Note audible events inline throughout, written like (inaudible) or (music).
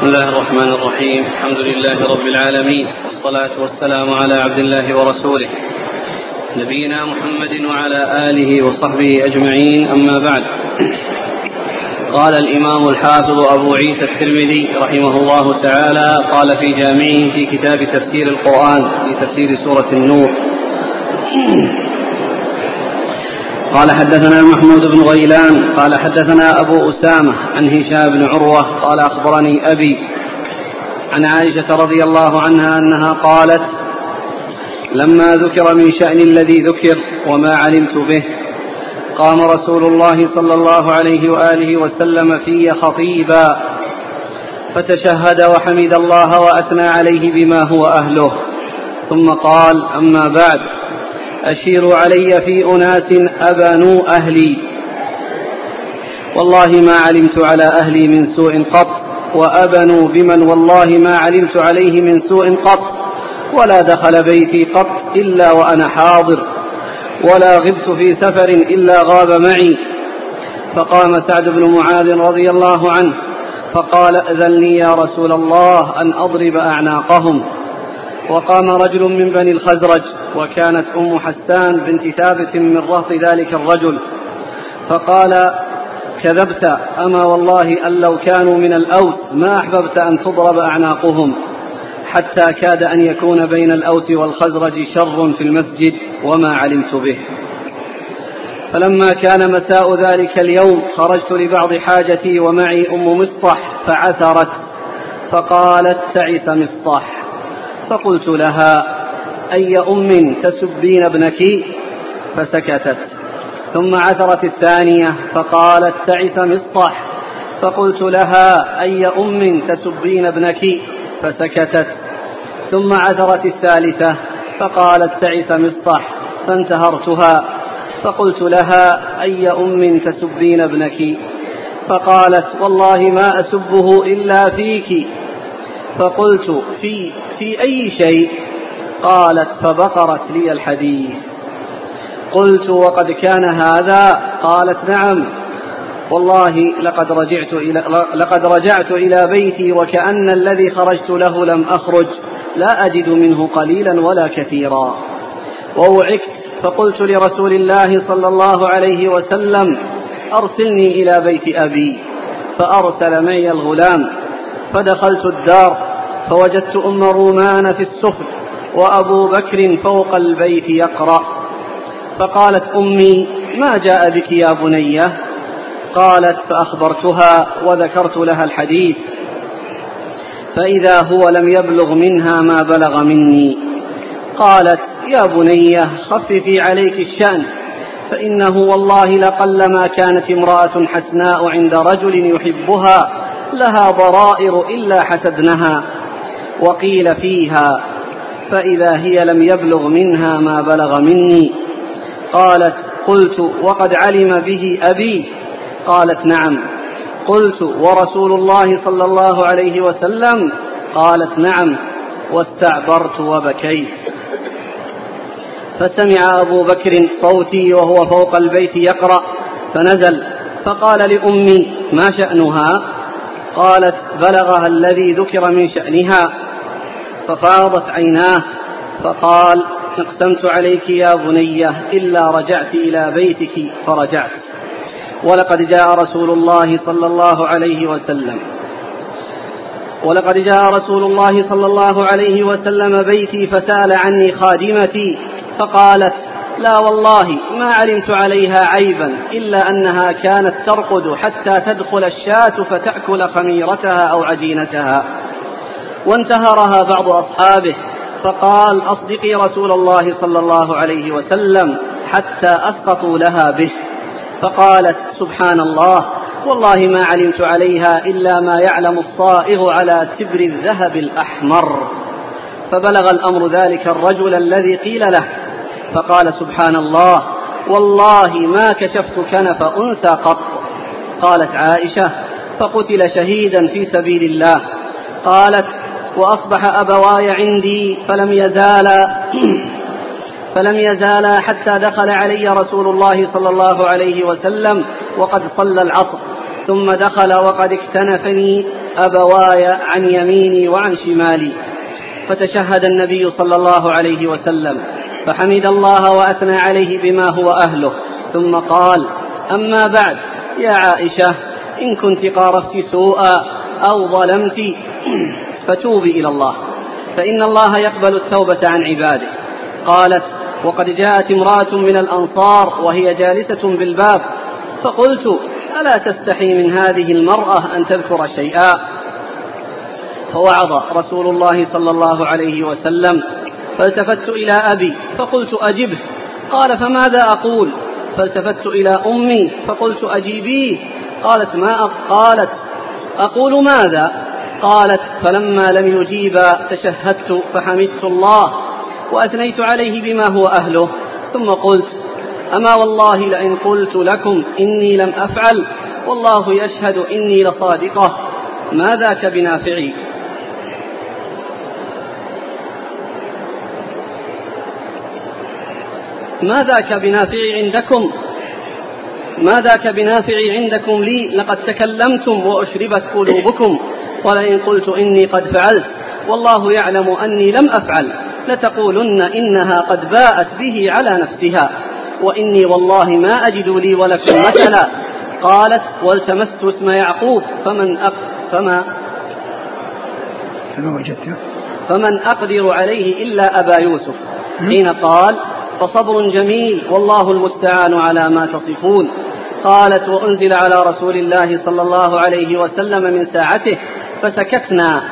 بسم الله الرحمن الرحيم. الحمد لله رب العالمين. والصلاة والسلام على عبد الله ورسوله. نبينا محمد وعلى آله وصحبه أجمعين. أما بعد. قال الإمام الحافظ أبو عيسى الترمذي رحمه الله تعالى قال في جامعه في كتاب تفسير القرآن في تفسير سورة النور. قال حدثنا محمود بن غيلان قال حدثنا أبو أسامة عن هشام بن عروة قال أخبرني أبي عن عائشة رضي الله عنها أنها قالت لما ذكر من شأن الذي ذكر وما علمت به قام رسول الله صلى الله عليه وآله وسلم في خطيبا فتشهد وحمد الله وأثنى عليه بما هو أهله ثم قال أما بعد أشيروا علي في أناس أبانوا أهلي. والله ما علمت على أهلي من سوء قط وأبنوا بمن والله ما علمت عليه من سوء قط. ولا دخل بيتي قط إلا وأنا حاضر ولا غبت في سفر إلا غاب معي. فقام سعد بن معاذ رضي الله عنه فقال أذن لي يا رسول الله أن أضرب أعناقهم. وقام رجل من بني الخزرج وكانت أم حسان بنت ثابت من رهط ذلك الرجل. فقال كذبت أما والله أن لو كانوا من الأوس ما أحببت أن تضرب أعناقهم حتى كاد أن يكون بين الأوس والخزرج شر في المسجد وما علمت به. فلما كان مساء ذلك اليوم خرجت لبعض حاجتي ومعي أم مصطح فعثرت فقالت تعس مصطح. فقلت لها أي أم تسبين ابنك؟ فسكتت. ثم عثرت الثانية فقالت تعس مصطح. فقلت لها أي أم تسبين ابنك؟ فسكتت. ثم عثرت الثالثة فقالت تعس مصطح. فانتهرتها. فقلت لها أي أم تسبين ابنك؟ فقالت والله ما أسبه إلا فيك. فقلت في في أي شيء؟ قالت فبقرت لي الحديث. قلت وقد كان هذا؟ قالت نعم. والله لقد رجعت إلى لقد رجعت إلى بيتي وكأن الذي خرجت له لم أخرج. لا أجد منه قليلا ولا كثيرا. ووعكت فقلت لرسول الله صلى الله عليه وسلم أرسلني إلى بيت أبي فأرسل معي الغلام. فدخلت الدار فوجدت أم رومان في السفل وأبو بكر فوق البيت يقرأ. فقالت أمي ما جاء بك يا بنية قالت فأخبرتها وذكرت لها الحديث. فإذا هو لم يبلغ منها ما بلغ مني. قالت يا بنية خففي عليك الشأن فإنه والله لقلما كانت امرأة حسناء عند رجل يحبها لها ضرائر إلا حسدنها وقيل فيها فإذا هي لم يبلغ منها ما بلغ مني قالت قلت وقد علم به أبي قالت نعم قلت ورسول الله صلى الله عليه وسلم قالت نعم واستعبرت وبكيت فسمع أبو بكر صوتي وهو فوق البيت يقرأ فنزل فقال لأمي ما شأنها قالت بلغها الذي ذكر من شأنها ففاضت عيناه فقال أقسمت عليك يا بنيه إلا رجعت إلى بيتك فرجعت. ولقد جاء رسول الله صلى الله عليه وسلم. ولقد جاء رسول الله صلى الله عليه وسلم بيتي فسأل عني خادمتي فقالت لا والله ما علمت عليها عيبا إلا أنها كانت ترقد حتى تدخل الشاة فتأكل خميرتها أو عجينتها. وانتهرها بعض أصحابه فقال أصدقي رسول الله صلى الله عليه وسلم حتى أسقطوا لها به. فقالت سبحان الله والله ما علمت عليها إلا ما يعلم الصائغ على تبر الذهب الأحمر. فبلغ الأمر ذلك الرجل الذي قيل له فقال سبحان الله والله ما كشفت كنف أنثى قط. قالت عائشة فقتل شهيدا في سبيل الله. قالت وأصبح أبواي عندي فلم يزالا (clears throat) فلم يزالا حتى دخل علي رسول الله صلى الله عليه وسلم وقد صلى العصر. ثم دخل وقد اكتنفني أبواي عن يميني وعن شمالي. فتشهد النبي صلى الله عليه وسلم. فحمد الله وأثنى عليه بما هو أهله. ثم قال أما بعد يا عائشة إن كنت قارفت سوءا أو ظلمت فتوبي إلى الله. فإن الله يقبل التوبة عن عباده. قالت وقد جاءت امرأة من الأنصار وهي جالسة بالباب فقلت ألا تستحي من هذه المرأة أن تذكر شيئا؟ فوعظ رسول الله صلى الله عليه وسلم فالتفت إلى أبي فقلت أجبه. قال فماذا أقول؟ فالتفت إلى أمي فقلت أجيبيه قالت ما قالت أقول ماذا؟ قالت فلما لم يجيبا تشهدت فحمدت الله وأثنيت عليه بما هو أهله. ثم قلت أما والله لئن قلت لكم إني لم أفعل والله يشهد إني لصادقة. ما ذاك بنافعي؟ ما ذاك بنافع عندكم؟ ما ذاك بنافع عندكم لي؟ لقد تكلمتم وأشربت قلوبكم. ولئن قلت إني قد فعلت والله يعلم أني لم أفعل. لتقولن إنها قد باءت به على نفسها. وإني والله ما أجد لي ولكم مثلا. قالت والتمست اسم يعقوب فمن أق فما فما وجدت فمن أقدر عليه إلا أبا يوسف. حين قال فصبر جميل والله المستعان على ما تصفون. قالت وأنزل على رسول الله صلى الله عليه وسلم من ساعته فسكتنا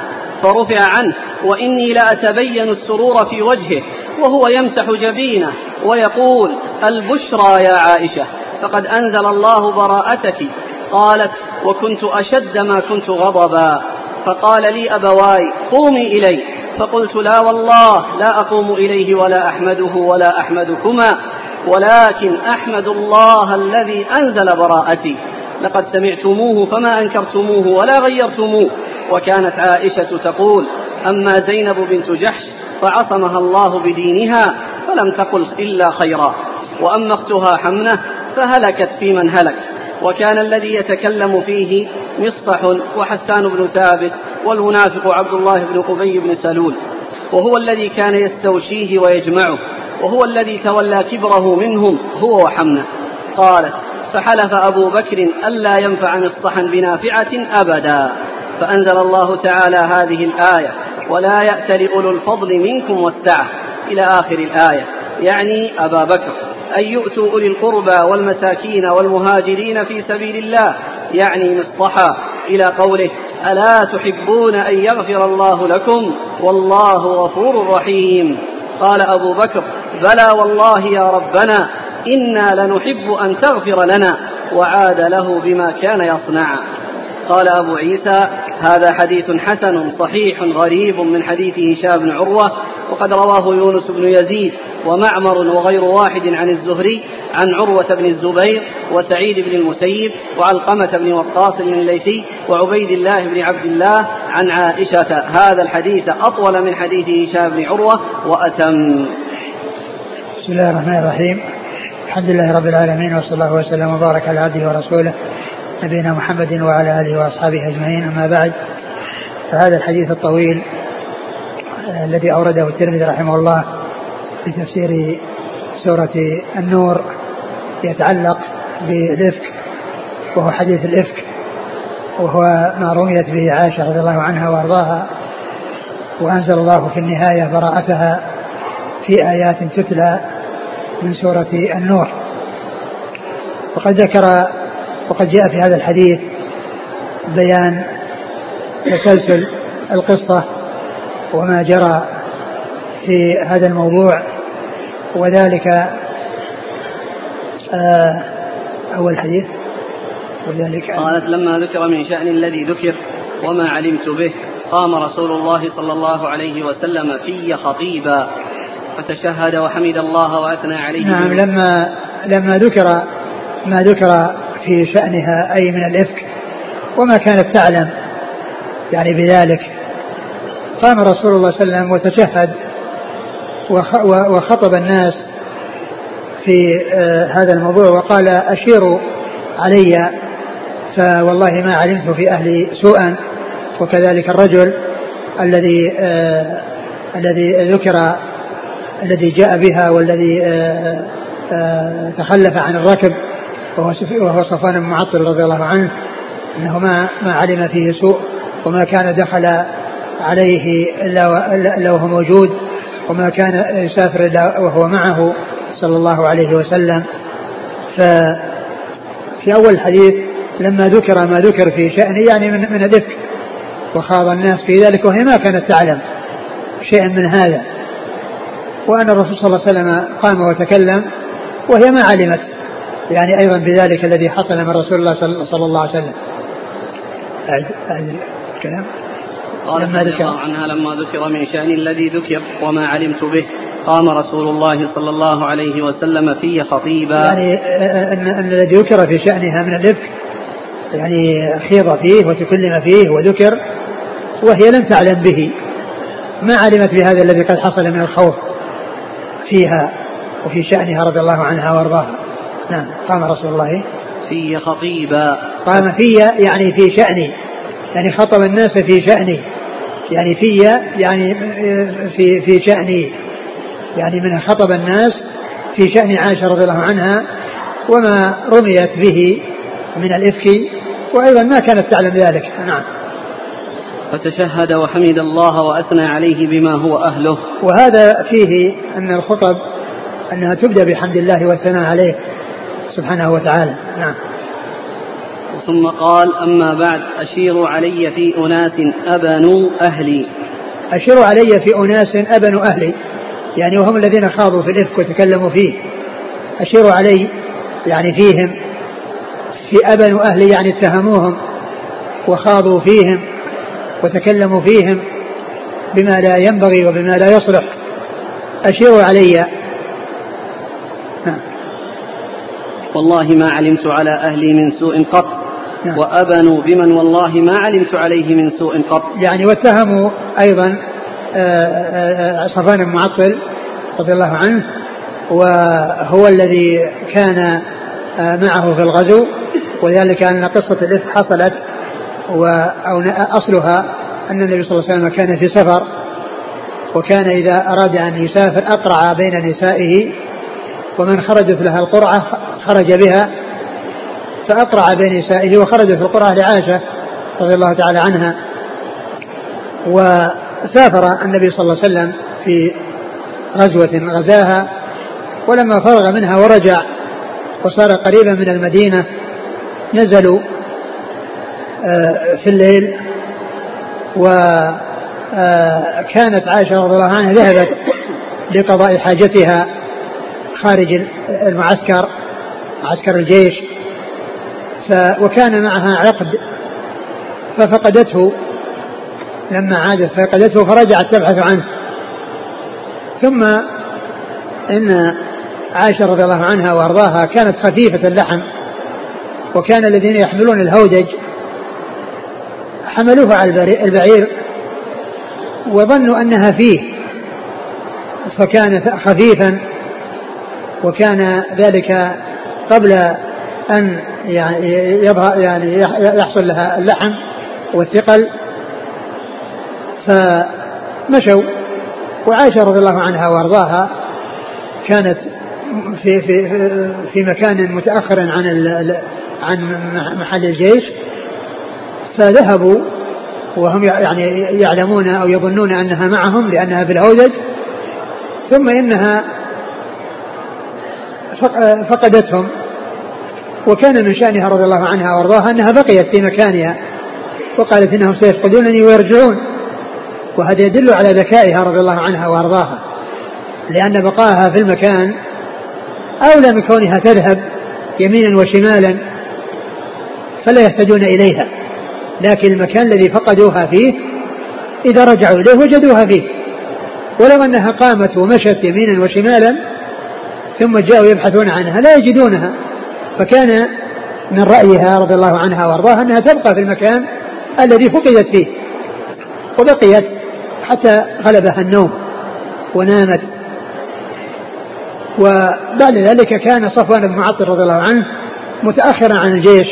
فرفع عنه وإني لأتبين السرور في وجهه وهو يمسح جبينه ويقول البشرى يا عائشة فقد أنزل الله براءتك. قالت وكنت أشد ما كنت غضبا. فقال لي أبواي قومي إلي. فقلت لا والله لا أقوم إليه ولا أحمده ولا أحمدكما ولكن أحمد الله الذي أنزل براءتي. لقد سمعتموه فما أنكرتموه ولا غيرتموه. وكانت عائشة تقول أما زينب بنت جحش فعصمها الله بدينها فلم تقل إلا خيرا. وأما أختها حمنة فهلكت في من هلك. وكان الذي يتكلم فيه مصطح وحسان بن ثابت والمنافق عبد الله بن أبي بن سلول وهو الذي كان يستوشيه ويجمعه وهو الذي تولى كبره منهم هو وحمنة. قالت فحلف أبو بكر ألا ينفع مصطحا بنافعة أبدا فأنزل الله تعالى هذه الآية ولا يأت لأولو الفضل منكم والسعة إلى آخر الآية يعني أبا بكر. أن يؤتوا أولي القربى والمساكين والمهاجرين في سبيل الله يعني مصطحى إلى قوله ألا تحبون أن يغفر الله لكم؟ والله غفور رحيم. قال أبو بكر بلى والله يا ربنا إنا لنحب أن تغفر لنا وعاد له بما كان يصنع. قال أبو عيسى هذا حديث حسن صحيح غريب من حديث هشام بن عروة وقد رواه يونس بن يزيد ومعمر وغير واحد عن الزهري عن عروة بن الزبير وسعيد بن المسيب وعلقمة بن وقاص الليثي وعبيد الله بن عبد الله عن عائشة. هذا الحديث أطول من حديث هشام بن عروة وأتم. بسم الله الرحمن الرحيم. الحمد لله رب العالمين وصلى الله وسلم وبارك على عبده ورسوله نبينا محمد وعلى آله وأصحابه أجمعين. أما بعد فهذا الحديث الطويل آه، الذي أورده الترمذي رحمه الله في تفسير سورة النور يتعلق بالإفك وهو حديث الإفك وهو ما رميت به عائشة رضي الله عنها وأرضاها وأنزل الله في النهاية براءتها في آيات تتلى من سورة النور. وقد ذكر وقد جاء في هذا الحديث بيان تسلسل القصة وما جرى في هذا الموضوع وذلك آه أول حديث وذلك قالت لما ذكر من شأن الذي ذكر وما علمت به قام رسول الله صلى الله عليه وسلم في خطيبا فتشهد وحمد الله وأثنى عليه. نعم لما لما ذكر ما ذكر في شأنها أي من الإفك وما كانت تعلم يعني بذلك قام رسول الله صلى الله عليه وسلم وتشهد وخطب الناس في آه، هذا الموضوع وقال أشيروا علي فوالله ما علمت في أهلي سوءا وكذلك الرجل الذي آه الذي ذكر الذي جاء بها والذي آه آه تخلف عن الركب وهو وهو صفوان بن معطل رضي الله عنه إنه ما ما علم فيه سوء وما كان دخل عليه إلا وهو موجود. وما كان يسافر إلا وهو معه صلى الله عليه وسلم. ففي أول الحديث لما ذكر ما ذكر في شأنه يعني من من الإفك وخاض الناس في ذلك وهي ما كانت تعلم شيئا من هذا. وأن الرسول صلى الله عليه وسلم قام وتكلم وهي ما علمت يعني أيضا بذلك الذي حصل من رسول الله صلى الله عليه وسلم. أعد الكلام. قال لما ذكر عنها لما ذكر من شأن الذي ذكر وما علمت به. قام رسول الله صلى الله عليه وسلم في خطيبا. يعني أن الذي ذكر في شأنها من الإفك يعني خيض فيه وتكلم فيه وذكر وهي لم تعلم به. ما علمت بهذا الذي قد حصل من الخوف فيها وفي شأنها رضي الله عنها وأرضاها. نعم قام رسول الله في خطيبا. قام في يعني في شأني يعني خطب الناس في شأني يعني في يعني في في شأني يعني من خطب الناس في شأن عائشة رضي الله عنها وما رميت به من الإفك وأيضا ما كانت تعلم ذلك. نعم. فتشهد وحمد الله وأثنى عليه بما هو أهله. وهذا فيه أن الخطب أنها تبدأ بحمد الله والثناء عليه سبحانه وتعالى. نعم. ثم قال أما بعد أشيروا علي في أناس أبنوا أهلي. أشيروا علي في أناس أبنوا أهلي. يعني وهم الذين خاضوا في الإفك وتكلموا فيه. أشيروا علي يعني فيهم. في أبنوا أهلي يعني اتهموهم وخاضوا فيهم وتكلموا فيهم بما لا ينبغي وبما لا يصلح. أشيروا علي. نعم. والله ما علمت على أهلي من سوء قط. نعم. وأبنوا بمن والله ما علمت عليه من سوء قط يعني واتهموا أيضا آه، آه، آه، صفان المعطل رضي الله عنه وهو الذي كان معه في الغزو وذلك أن قصة الإفك حصلت أو أصلها أن النبي صلى الله عليه وسلم كان في سفر وكان إذا أراد أن يسافر أقرع بين نسائه ومن خرجت لها القرعة خرج بها فأقرع بين نسائه وخرجت القرعة لعائشة رضي الله تعالى عنها. وسافر النبي صلى الله عليه وسلم في غزوة غزاها ولما فرغ منها ورجع وصار قريبا من المدينة نزلوا آه، في الليل. وكانت آه، عائشة رضي الله عنها ذهبت لقضاء حاجتها خارج المعسكر معسكر الجيش. وكان معها عقد ففقدته لما عادت فقدته فرجعت تبحث عنه. ثم إن عائشة رضي الله عنها وأرضاها كانت خفيفة اللحم وكان الذين يحملون الهودج حملوه على البعير وظنوا أنها فيه فكان خفيفا وكان ذلك قبل أن يعني يظهر يعني يحصل لها اللحم والثقل. فمشوا. وعائشة رضي الله عنها وأرضاها كانت في في في مكان متأخر عن عن محل الجيش. فذهبوا وهم يعني يعلمون أو يظنون أنها معهم لأنها في الهودج ثم إنها فقدتهم. وكان من شأنها رضي الله عنها وأرضاها أنها بقيت في مكانها وقالت إنهم سيفقدونني ويرجعون. وهذا يدل على ذكائها رضي الله عنها وأرضاها لأن بقائها في المكان أولى من كونها تذهب يمينا وشمالا فلا يهتدون إليها. لكن المكان الذي فقدوها فيه إذا رجعوا إليه وجدوها فيه. ولو أنها قامت ومشت يمينا وشمالا ثم جاءوا يبحثون عنها لا يجدونها. فكان من رأيها رضي الله عنها وأرضاها أنها تبقى في المكان الذي فقدت فيه وبقيت حتى غلبها النوم ونامت. وبعد ذلك كان صفوان بن معطل رضي الله عنه متأخرا عن الجيش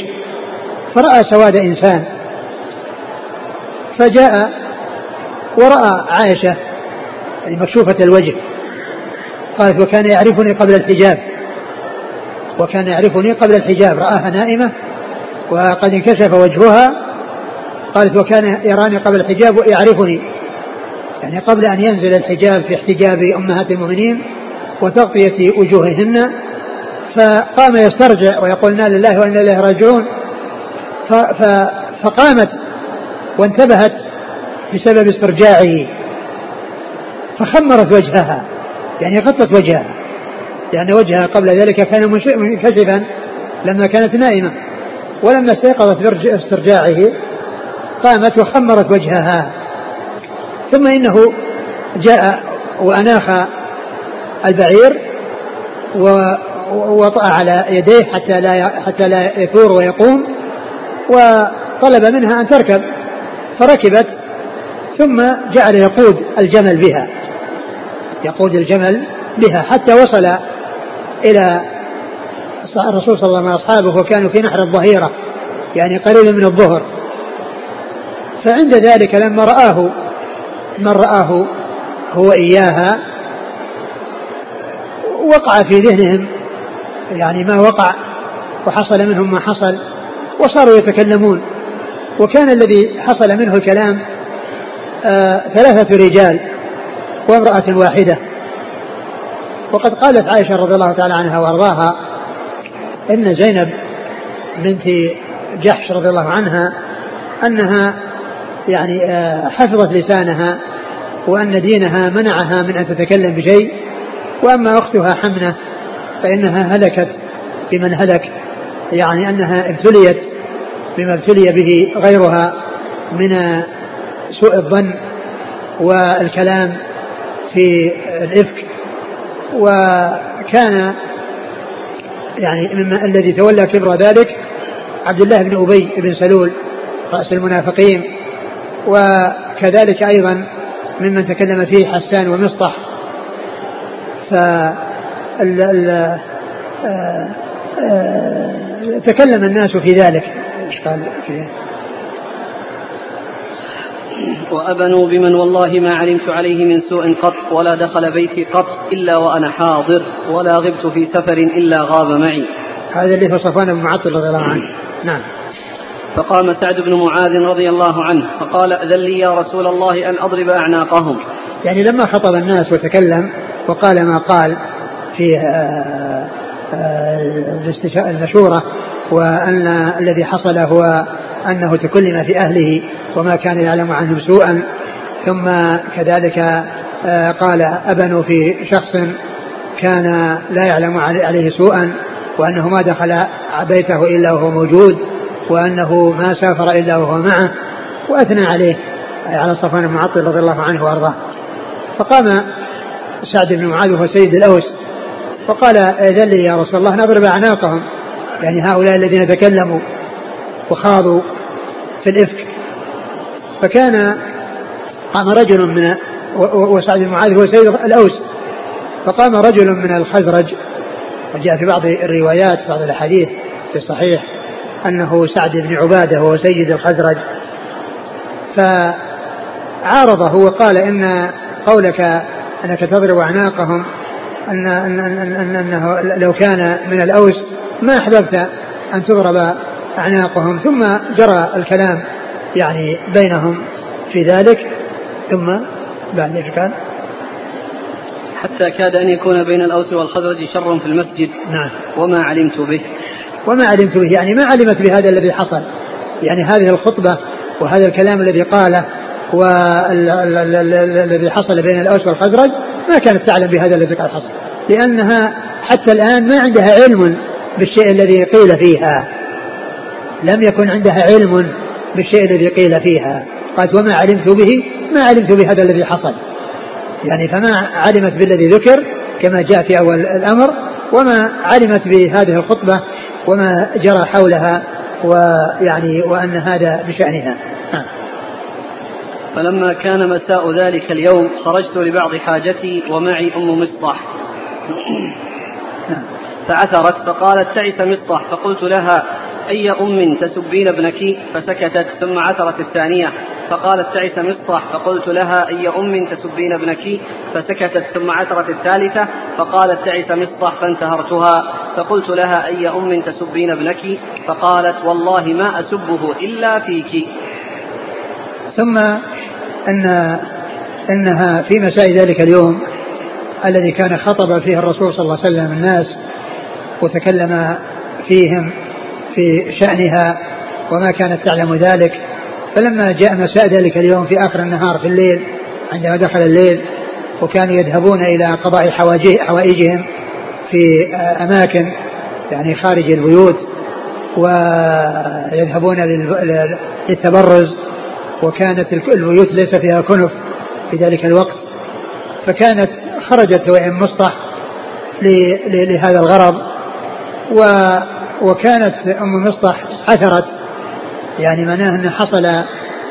فرأى سواد إنسان فجاء ورأى عائشة يعني مكشوفة الوجه قالت وكان يعرفني قبل الحجاب. وكان يعرفني قبل الحجاب رآها نائمة وقد انكشف وجهها. قالت وكان يراني قبل الحجاب ويعرفني. يعني قبل أن ينزل الحجاب في احتجاب أمهات المؤمنين وتغطية وجوههن فقام يسترجع ويقول إنا لله وإنا إليه راجعون. فقامت وانتبهت بسبب استرجاعه فخمرت وجهها يعني غطت وجهها. لأن وجهها قبل ذلك كان منكشفا لما كانت نائمة. ولما استيقظت باسترجاعه قامت وخمرت وجهها. ثم إنه جاء وأناخ البعير ووطأ على يديه حتى لا حتى لا يثور ويقوم وطلب منها أن تركب. فركبت ثم جعل يقود الجمل بها. يقود الجمل بها حتى وصل إلى الرسول صلى الله عليه وسلم وأصحابه وكانوا في نحر الظهيرة يعني قريب من الظهر. فعند ذلك لما رآه من رآه هو إياها وقع في ذهنهم يعني ما وقع وحصل منهم ما حصل وصاروا يتكلمون. وكان الذي حصل منه الكلام آه ثلاثة رجال وامرأة واحدة. وقد قالت عائشة رضي الله تعالى عنها وأرضاها إن زينب بنت جحش رضي الله عنها أنها يعني آه حفظت لسانها وأن دينها منعها من أن تتكلم بشيء وأما أختها حمنة فإنها هلكت بمن هلك يعني أنها ابتليت بما ابتلي به غيرها من سوء الظن والكلام في الإفك وكان يعني مما الذي تولى كبر ذلك عبد الله بن أبي بن سلول رأس المنافقين وكذلك أيضا ممن تكلم فيه حسان ومصطح. ف تكلم الناس في ذلك إيش قال فيه؟ وأبنوا بمن والله ما علمت عليه من سوء قط ولا دخل بيتي قط إلا وأنا حاضر ولا غبت في سفر إلا غاب معي. هذا اللي في صفوان بن معطل رضي الله عنه. نعم. فقام سعد بن معاذ رضي الله عنه فقال أذن لي يا رسول الله أن أضرب أعناقهم. يعني لما خطب الناس وتكلم وقال ما قال في آه، آه، المشورة وأن الذي حصل هو أنه تكلم في أهله وما كان يعلم عنهم سوءا ثم كذلك آه، قال أبنوا في شخص كان لا يعلم عليه سوءا وأنه ما دخل بيته إلا وهو موجود وأنه ما سافر إلا وهو معه وأثنى عليه على صفوان بن معطل رضي الله عنه وأرضاه. فقام سعد بن معاذ وهو سيد الأوس فقال إذن لي يا رسول الله نضرب أعناقهم. يعني هؤلاء الذين تكلموا وخاضوا في الإفك. فكان قام رجل من وسعد بن معاذ هو سيد الأوس. فقام رجل من الخزرج وجاء في بعض الروايات بعض الأحاديث في الصحيح أنه سعد بن عبادة وهو سيد الخزرج. فعارضه وقال إن قولك أنك تضرب أعناقهم أن, أن, أن, أن أنه لو كان من الأوس ما أحببت أن تضرب أعناقهم ثم جرى الكلام يعني بينهم في ذلك ثم بعد إيش كان؟ حتى كاد أن يكون بين الأوس والخزرج شر في المسجد. نعم. وما علمت به. وما علمت به يعني ما علمت بهذا الذي حصل. يعني هذه الخطبة وهذا الكلام الذي قاله والذي حصل بين الأوس والخزرج ما كانت تعلم بهذا الذي قد حصل. لأنها حتى الآن ما عندها علم بالشيء الذي قيل فيها. لم يكن عندها علم بالشيء الذي قيل فيها. قالت وما علمت به؟ ما علمت بهذا الذي حصل. يعني فما علمت بالذي ذكر كما جاء في أول الأمر وما علمت بهذه الخطبة وما جرى حولها ويعني وأن هذا بشأنها. نعم. فلما كان مساء ذلك اليوم خرجت لبعض حاجتي ومعي أم مصطح. نعم. فعثرت فقالت تعس مصطح فقلت لها أي أم تسبين ابنك؟ فسكتت ثم عثرت الثانية فقالت تعس مصطح فقلت لها أي أم تسبين ابنك؟ فسكتت ثم عثرت الثالثة فقالت تعس مصطح فانتهرتها فقلت لها أي أم تسبين ابنك؟ فقالت والله ما أسبه إلا فيك. ثم أن أنها في مساء ذلك اليوم الذي كان خطب فيه الرسول صلى الله عليه وسلم الناس وتكلم فيهم في شأنها وما كانت تعلم ذلك. فلما جاء مساء ذلك اليوم في آخر النهار في الليل عندما دخل الليل وكانوا يذهبون إلى قضاء حوائجهم في أماكن يعني خارج البيوت ويذهبون للتبرز وكانت البيوت ليس فيها كنف في ذلك الوقت. فكانت خرجت وإن مصطح لهذا الغرض و وكانت أم مصطح عثرت يعني معناه أن حصل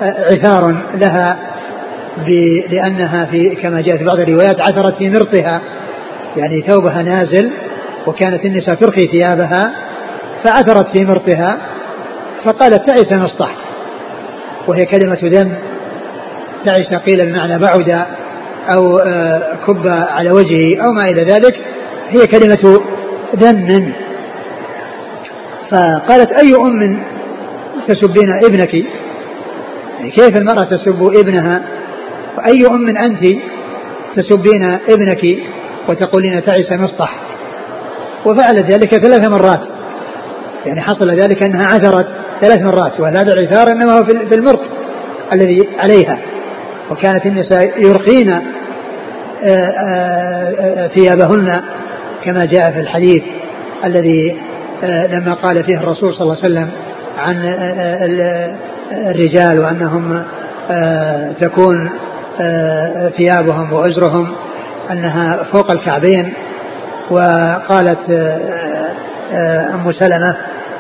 عثار لها لأنها في كما جاء في بعض الروايات عثرت في مرطها يعني ثوبها نازل وكانت النساء ترخي ثيابها فعثرت في مرطها فقالت تعس مصطح وهي كلمة ذم تعس قيل بمعنى بعد أو آه، كب على وجهه أو ما إلى ذلك هي كلمة ذم فقالت أي أم تسبين ابنك؟ يعني كيف المرأة تسب ابنها؟ وأي أم أنت تسبين ابنك وتقولين تعس مصطح؟ وفعلت ذلك ثلاث مرات. يعني حصل ذلك أنها عثرت ثلاث مرات وهذا العثار إنما هو في المرق الذي عليها. وكانت النساء يرخين آه، آه، آه، ثيابهن كما جاء في الحديث الذي لما قال فيه الرسول صلى الله عليه وسلم عن الرجال وأنهم تكون ثيابهم وأزرهم أنها فوق الكعبين وقالت أم سلمة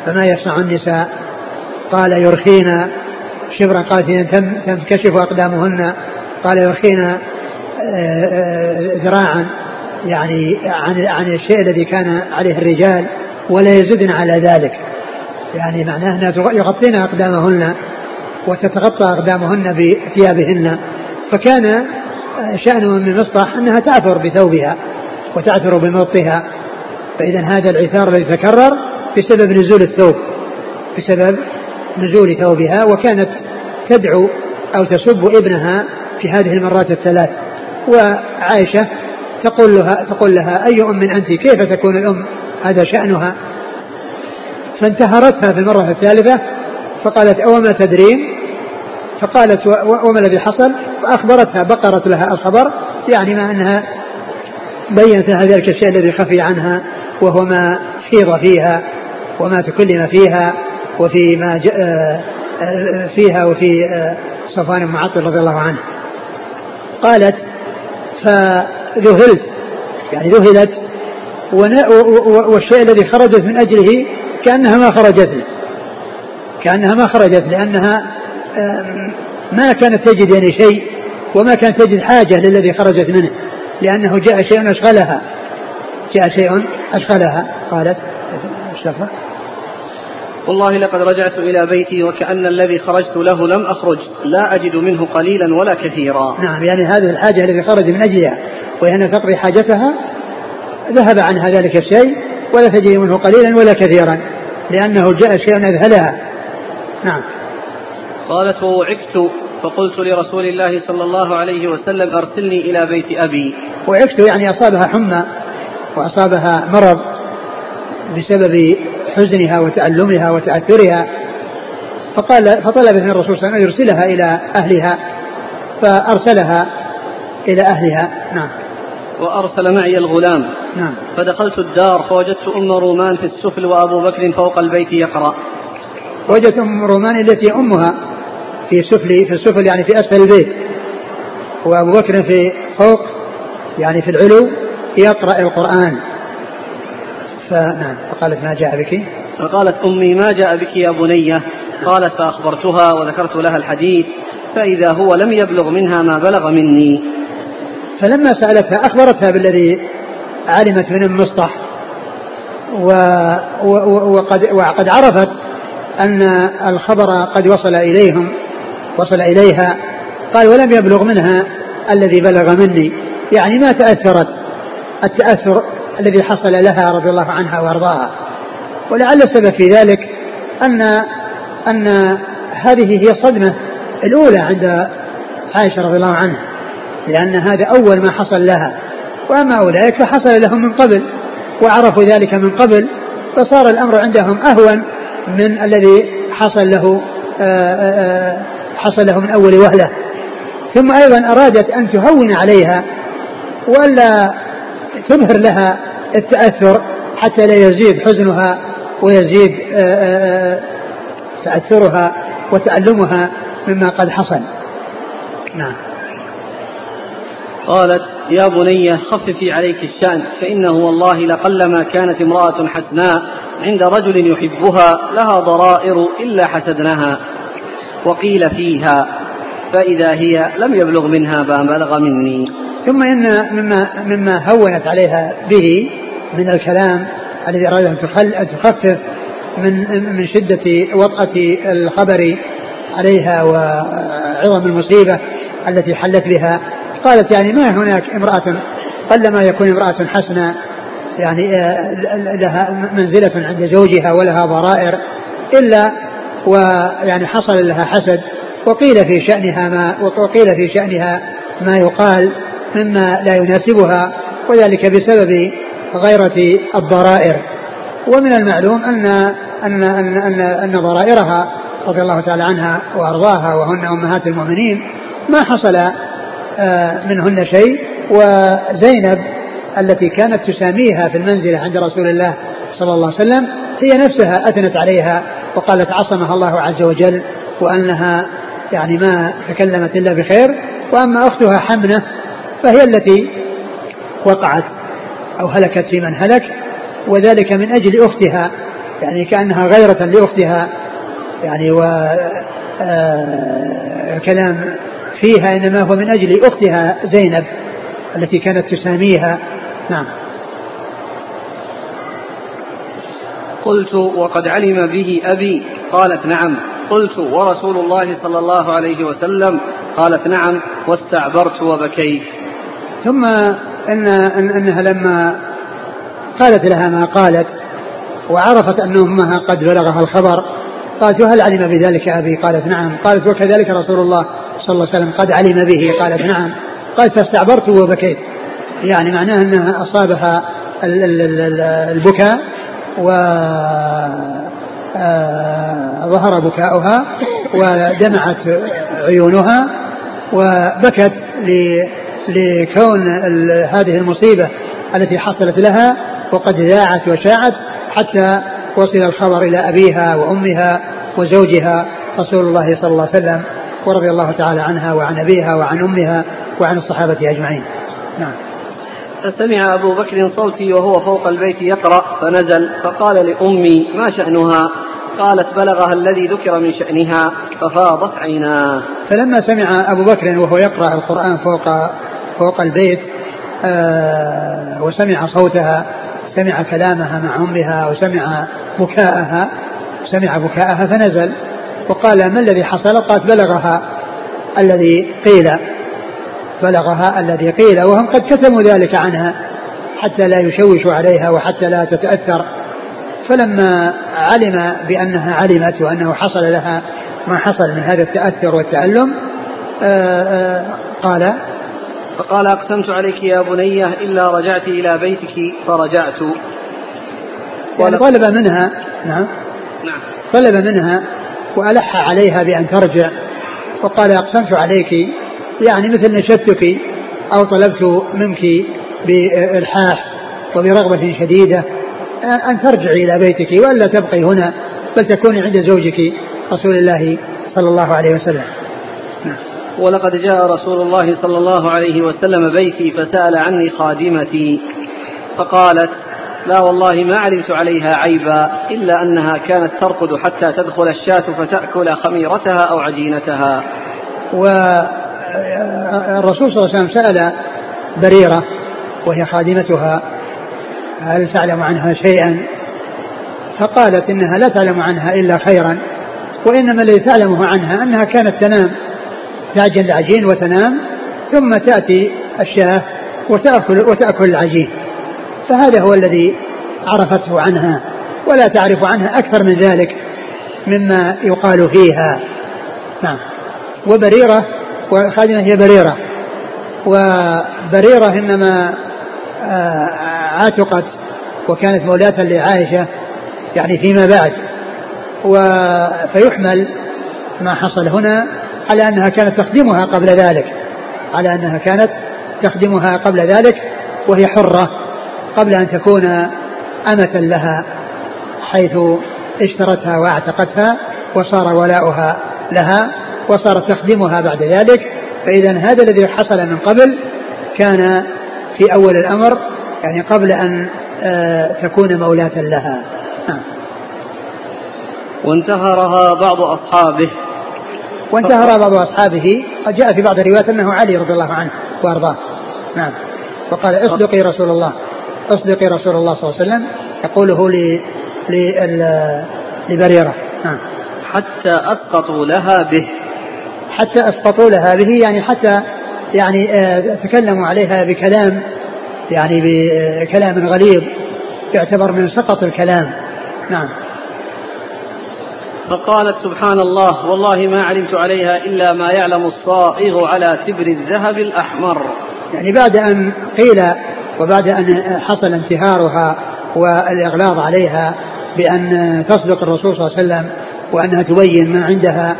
فما يصنع النساء؟ قال يرخين شبرا. قالت تنكشف أقدامهن. قال يرخين ذراعا. يعني عن عن الشيء الذي كان عليه الرجال ولا يزدن على ذلك. يعني معناه أنها يغطين أقدامهن وتتغطى أقدامهن بثيابهن. فكان شأن من مصطح أنها تعثر بثوبها وتعثر بملطها فإذا هذا العثار الذي تكرر بسبب نزول الثوب بسبب نزول ثوبها وكانت تدعو أو تسب ابنها في هذه المرات الثلاث. وعائشة تقول لها تقول لها أي أم انت كيف تكون الأم هذا شأنها. فانتهرتها في المرة الثالثة فقالت أوما تدرين؟ فقالت وما الذي حصل؟ فأخبرتها بقرت لها الخبر يعني ما أنها بينت لها ذلك الشيء الذي خفي عنها وهو ما حيض فيها وما تكلم فيها وفي ما آه، آه، فيها وفي آه، صفوان معطل رضي الله عنه. قالت فذهلت يعني ذهلت والشيء الذي خرجت من أجله كأنها ما خرجت كأنها ما خرجت لأنها ما كانت تجد يعني شيء وما كانت تجد حاجة للذي خرجت منه لأنه جاء شيء أشغلها. جاء شيء أشغلها. قالت الشفرة والله لقد رجعت إلى بيتي وكأن الذي خرجت له لم أخرج. لا أجد منه قليلا ولا كثيرا. نعم يعني هذه الحاجة التي خرج من أجلها وهي أن تقضي حاجتها ذهب عنها ذلك الشيء ولا تجد منه قليلا ولا كثيرا لأنه جاء شيء أذهلها. نعم. قالت ووعكت فقلت لرسول الله صلى الله عليه وسلم أرسلني إلى بيت أبي. وعكت يعني أصابها حمى وأصابها مرض بسبب حزنها وتألمها وتأثرها. فقال فطلبت من الرسول صلى الله عليه وسلم أن يرسلها إلى أهلها فأرسلها إلى أهلها. نعم. وأرسل معي الغلام. نعم. فدخلت الدار فوجدت أم رومان في السفل وأبو بكر فوق البيت يقرأ. وجدت أم رومان التي أمها في سفل في السفل يعني في أسفل البيت. وأبو بكر في فوق يعني في العلو يقرأ القرآن. فنعم فقالت ما جاء بك؟ فقالت أمي ما جاء بك يا بنية؟ قالت فأخبرتها وذكرت لها الحديث فإذا هو لم يبلغ منها ما بلغ مني. فلما سألتها أخبرتها بالذي علمت من المسطح و وقد وقد عرفت أن الخبر قد وصل إليهم وصل إليها. قال ولم يبلغ منها الذي بلغ مني. يعني ما تأثرت التأثر الذي حصل لها رضي الله عنها وأرضاها. ولعل السبب في ذلك أن أن هذه هي الصدمة الأولى عند عائشة رضي الله عنها. لأن هذا أول ما حصل لها. وأما أولئك فحصل لهم من قبل وعرفوا ذلك من قبل فصار الأمر عندهم أهون من الذي حصل له آه، آه، آه، حصل له من أول وهلة. ثم أيضا أرادت أن تهون عليها وألا تظهر لها التأثر حتى لا يزيد حزنها ويزيد تأثرها وتألمها مما قد حصل. نعم. قالت يا بني خففي عليك الشأن فإنه والله لقلما كانت امرأة حسناء عند رجل يحبها لها ضرائر إلا حسدناها وقيل فيها فإذا هي لم يبلغ منها ما بلغ مني. ثم إن مما, مما هونت عليها به من الكلام الذي أراد أن تخفف من من شدة وطأة الخبر عليها وعظم المصيبة التي حلت بها قالت يعني ما هناك امرأة قلما يكون امرأة حسنة يعني آه، لها منزلة عند زوجها ولها ضرائر إلا ويعني حصل لها حسد وقيل في شأنها ما وقيل في شأنها ما يقال مما لا يناسبها وذلك بسبب غيرة الضرائر. ومن المعلوم أن أن أن أن, أن ضرائرها رضي الله تعالى عنها وأرضاها وهن أمهات المؤمنين ما حصل منهن شيء. وزينب التي كانت تساميها في المنزلة عند رسول الله صلى الله عليه وسلم هي نفسها أثنت عليها وقالت عصمها الله عز وجل وأنها يعني ما تكلمت إلا بخير. وأما أختها حمنة فهي التي وقعت أو هلكت في من هلك. وذلك من أجل أختها يعني كأنها غيرة لأختها يعني و آه، كلام فيها إنما هو من أجل أختها زينب التي كانت تساميها. نعم. قلت وقد علم به أبي قالت نعم. قلت ورسول الله صلى الله عليه وسلم قالت نعم واستعبرت وبكيت. ثم إن أنها لما قالت لها ما قالت وعرفت أن أمها قد بلغها الخبر قالت وهل علم بذلك أبي؟ قالت نعم. قالت وكذلك رسول الله. صلى الله عليه وسلم قد علم به قالت نعم. قالت فاستعبرت وبكيت. يعني معناه أنها أصابها البكاء و آه، ظهر بكاؤها ودمعت عيونها وبكت لكون هذه المصيبة التي حصلت لها وقد ذاعت وشاعت حتى وصل الخبر إلى أبيها وأمها وزوجها رسول الله صلى الله عليه وسلم. ورضي الله تعالى عنها وعن أبيها وعن أمها وعن الصحابة أجمعين. نعم. فسمع أبو بكر صوتي وهو فوق البيت يقرأ فنزل فقال لأمي ما شأنها؟ قالت بلغها الذي ذكر من شأنها ففاضت عيناه. فلما سمع أبو بكر وهو يقرأ القرآن فوق فوق البيت آه وسمع صوتها سمع كلامها مع أمها وسمع بكاءها سمع بكاءها فنزل. وقال ما الذي حصل؟ قالت بلغها الذي قيل بلغها الذي قيل وهم قد كتموا ذلك عنها حتى لا يشوشوا عليها وحتى لا تتأثر. فلما علم بأنها علمت وأنه حصل لها ما حصل من هذا التأثر والتألم آآ آآ قال فقال أقسمت عليك يا بنية إلا رجعت إلى بيتك فرجعت. يعني طلب منها نعم نعم. طلب منها وألح عليها بأن ترجع وقال أقسمت عليك يعني مثل نشدتك أو طلبت منك بإلحاح وبرغبة شديدة أن ترجعي إلى بيتك وألا تبقي هنا بل تكوني عند زوجك رسول الله صلى الله عليه وسلم نعم. ولقد جاء رسول الله صلى الله عليه وسلم بيتي فسأل عني خادمتي فقالت لا والله ما علمت عليها عيبا إلا أنها كانت ترقد حتى تدخل الشاة فتأكل خميرتها أو عجينتها. والرسول صلى الله عليه وسلم سأل بريرة وهي خادمتها هل تعلم عنها شيئا؟ فقالت إنها لا تعلم عنها إلا خيرا وإنما الذي تعلمه عنها أنها كانت تنام تعجن العجين وتنام ثم تأتي الشاة وتأكل, وتأكل العجين. فهذا هو الذي عرفته عنها ولا تعرف عنها أكثر من ذلك مما يقال فيها. نعم. وبريرة وخادمة هي بريرة. وبريرة إنما آه، عاتقت وكانت مولاة لعائشة يعني فيما بعد. فيحمل ما حصل هنا على أنها كانت تخدمها قبل ذلك على أنها كانت تخدمها قبل ذلك وهي حرة. قبل أن تكون أمة لها حيث اشترتها واعتقتها وصار ولاؤها لها وصارت تخدمها بعد ذلك فإذا هذا الذي حصل من قبل كان في أول الأمر يعني قبل أن آه، تكون مولاة لها. نعم. وانتهرها بعض أصحابه. وانتهر بعض أصحابه. قد جاء في بعض الروايات أنه علي رضي الله عنه وأرضاه. نعم. وقال اصدقي رسول الله. اصدقي رسول الله صلى الله عليه وسلم يقوله لبريرة. نعم. حتى أسقطوا لها به. حتى أسقطوا لها به يعني حتى يعني آه، تكلموا عليها بكلام يعني بكلام غليظ يعتبر من سقط الكلام. نعم. فقالت سبحان الله والله ما علمت عليها إلا ما يعلم الصائغ على تبر الذهب الأحمر. يعني بعد أن قيل وبعد أن حصل انتهارها والإغلاظ عليها بأن تصدق الرسول صلى الله عليه وسلم وأنها تبين ما عندها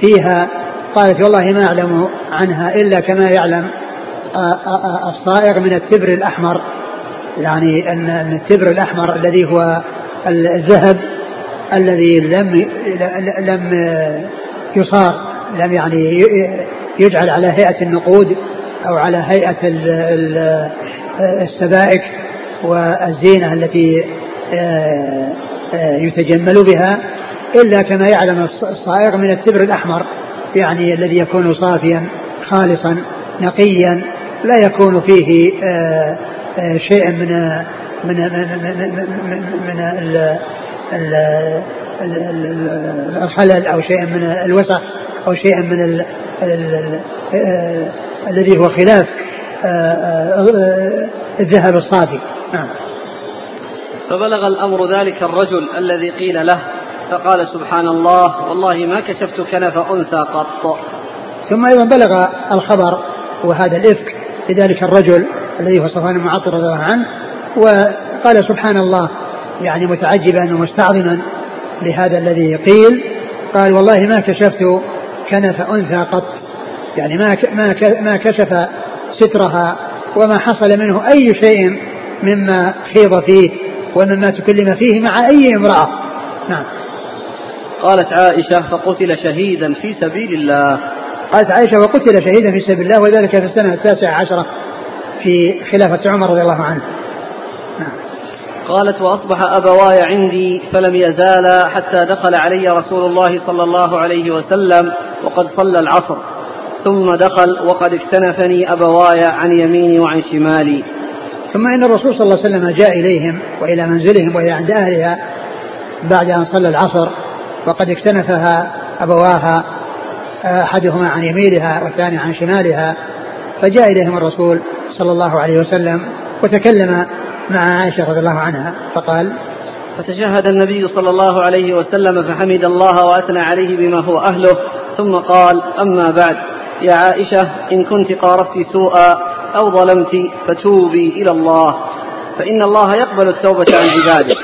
فيها قالت والله ما أعلم عنها إلا كما يعلم الصائغ من التبر الأحمر. يعني أن التبر الأحمر الذي هو الذهب الذي لم لم يصار لم يعني يجعل على هيئة النقود أو على هيئة السبائك والزينة التي آه، آه، يتجمل بها إلا كما يعلم الصائغ من التبر الأحمر يعني الذي يكون صافيا خالصا نقيا لا يكون فيه آه، شيء من من من من, الخلل أو شيء من الوسخ أو شيء من ال ال ال الذي هو خلاف. الذهب الصافي نعم. فبلغ الأمر ذلك الرجل الذي قيل له فقال سبحان الله والله ما كشفت كنف أنثى قط. ثم أيضا بلغ الخبر وهذا الإفك لذلك الرجل الذي هو صفوان المعطر رضي الله عنه وقال سبحان الله يعني متعجبا ومستعظما لهذا الذي قيل قال والله ما كشفت كنف أنثى قط. يعني ما ما ما كشف سترها وما حصل منه أي شيء مما خيض فيه ومما تكلم فيه مع أي امرأة. نعم. قالت عائشة فقتل شهيدا في سبيل الله. قالت عائشة وقتل شهيدا في سبيل الله وذلك في السنة التاسعة عشرة في خلافة عمر رضي الله عنه. نعم. قالت وأصبح أبواي عندي فلم يزالا حتى دخل علي رسول الله صلى الله عليه وسلم وقد صلى العصر. ثم دخل وقد اكتنفني أبواي عن يميني وعن شمالي. ثم إن الرسول صلى الله عليه وسلم جاء إليهم وإلى منزلهم وإلى عند أهلها بعد أن صلى العصر وقد اكتنفها أبواها أحدهما عن يمينها والثاني عن شمالها فجاء إليهم الرسول صلى الله عليه وسلم وتكلم مع عائشة رضي الله عنها فقال فتشهد النبي صلى الله عليه وسلم فحمد الله وأثنى عليه بما هو أهله ثم قال أما بعد. يا عائشة إن كنت قارفت سوءا أو ظلمت فتوبي إلى الله فإن الله يقبل التوبة عن عباده.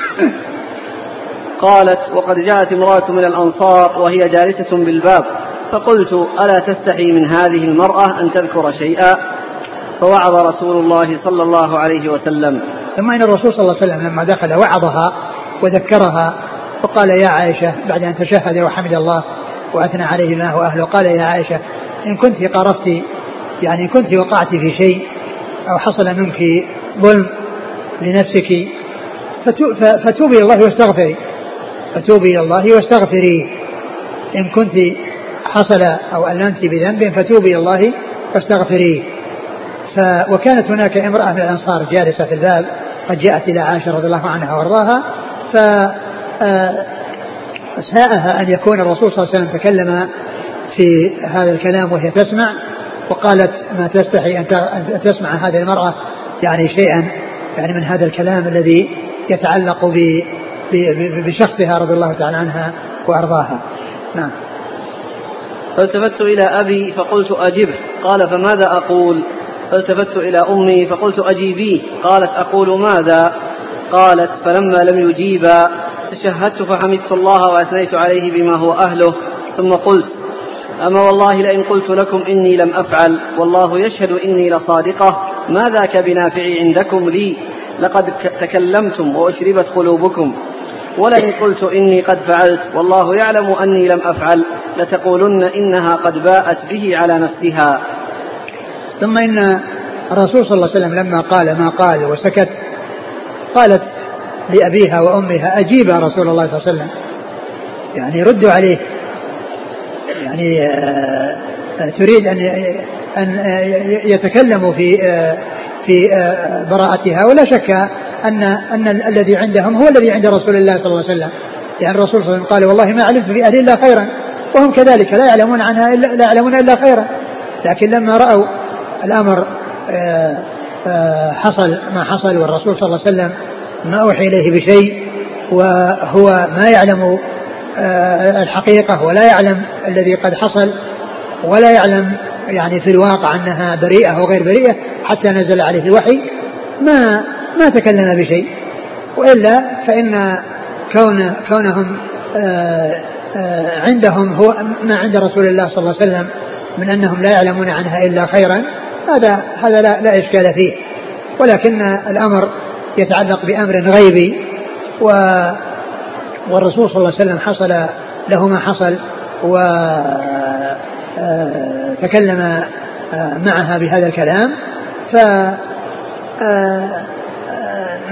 قالت وقد جاءت امرأة من الأنصار وهي جالسة بالباب فقلت ألا تستحي من هذه المرأة أن تذكر شيئا؟ فوعظ رسول الله صلى الله عليه وسلم. ثم إن الرسول صلى الله عليه وسلم لما دخل وعظها وذكرها وقال يا عائشة بعد أن تشهد وحمد الله وأثنى عليه ما هو أهله قال يا عائشة إن كنت قرفت يعني إن كنت وقعت في شيء أو حصل منك ظلم لنفسك فتوبي إلى الله واستغفري. فتوبي إلى الله واستغفري. إن كنت حصل أو ألمت بذنب فتوبي إلى الله واستغفريه ف وكانت هناك امرأة من الأنصار جالسة في الباب قد جاءت إلى عائشة رضي الله عنها وأرضاها ف ساءها أن يكون الرسول صلى الله عليه وسلم تكلم في هذا الكلام وهي تسمع وقالت ما تستحي أن تسمع هذه المرأة يعني شيئا يعني من هذا الكلام الذي يتعلق بشخصها رضي الله تعالى عنها وأرضاها. نعم. فالتفت إلى أبي فقلت أجبه. قال فماذا أقول؟ فالتفت إلى أمي فقلت أجيبيه. قالت أقول ماذا؟ قالت فلما لم يجيبا تشهدت فحمدت الله وأثنيت عليه بما هو أهله. ثم قلت أما والله لئن قلت لكم إني لم أفعل والله يشهد إني لصادقة. ما ذاك بنافع عندكم لي؟ لقد تكلمتم وأشربت قلوبكم. ولئن قلت إني قد فعلت والله يعلم أني لم أفعل. لتقولن إنها قد باءت به على نفسها. ثم إن الرسول صلى الله عليه وسلم لما قال ما قال وسكت قالت لأبيها وأمها أجيب رسول الله صلى الله عليه وسلم؟ يعني ردوا عليه. يعني آه، تريد أن أن يتكلموا في آه، في آه، براءتها. ولا شك أن أن الذي عندهم هو الذي عند رسول الله صلى الله عليه وسلم. يعني الرسول صلى الله عليه وسلم قال والله ما علمت في أهل إلا خيرا. وهم كذلك لا يعلمون عنها إلا لا يعلمون إلا خيرا. لكن لما رأوا الأمر حصل ما حصل والرسول صلى الله عليه وسلم ما أوحي إليه بشيء وهو ما يعلم آه، الحقيقة ولا يعلم الذي قد حصل ولا يعلم يعني في الواقع أنها بريئة وغير بريئة حتى نزل عليه الوحي. ما ما تكلم بشيء. وإلا فإن كون كونهم آه، آه، عندهم هو ما عند رسول الله صلى الله عليه وسلم من أنهم لا يعلمون عنها إلا خيرا هذا هذا لا, لا إشكال فيه. ولكن الأمر يتعلق بأمر غيبي و والرسول صلى الله عليه وسلم حصل له ما حصل وتكلم آه، آه، معها بهذا الكلام. ف آه،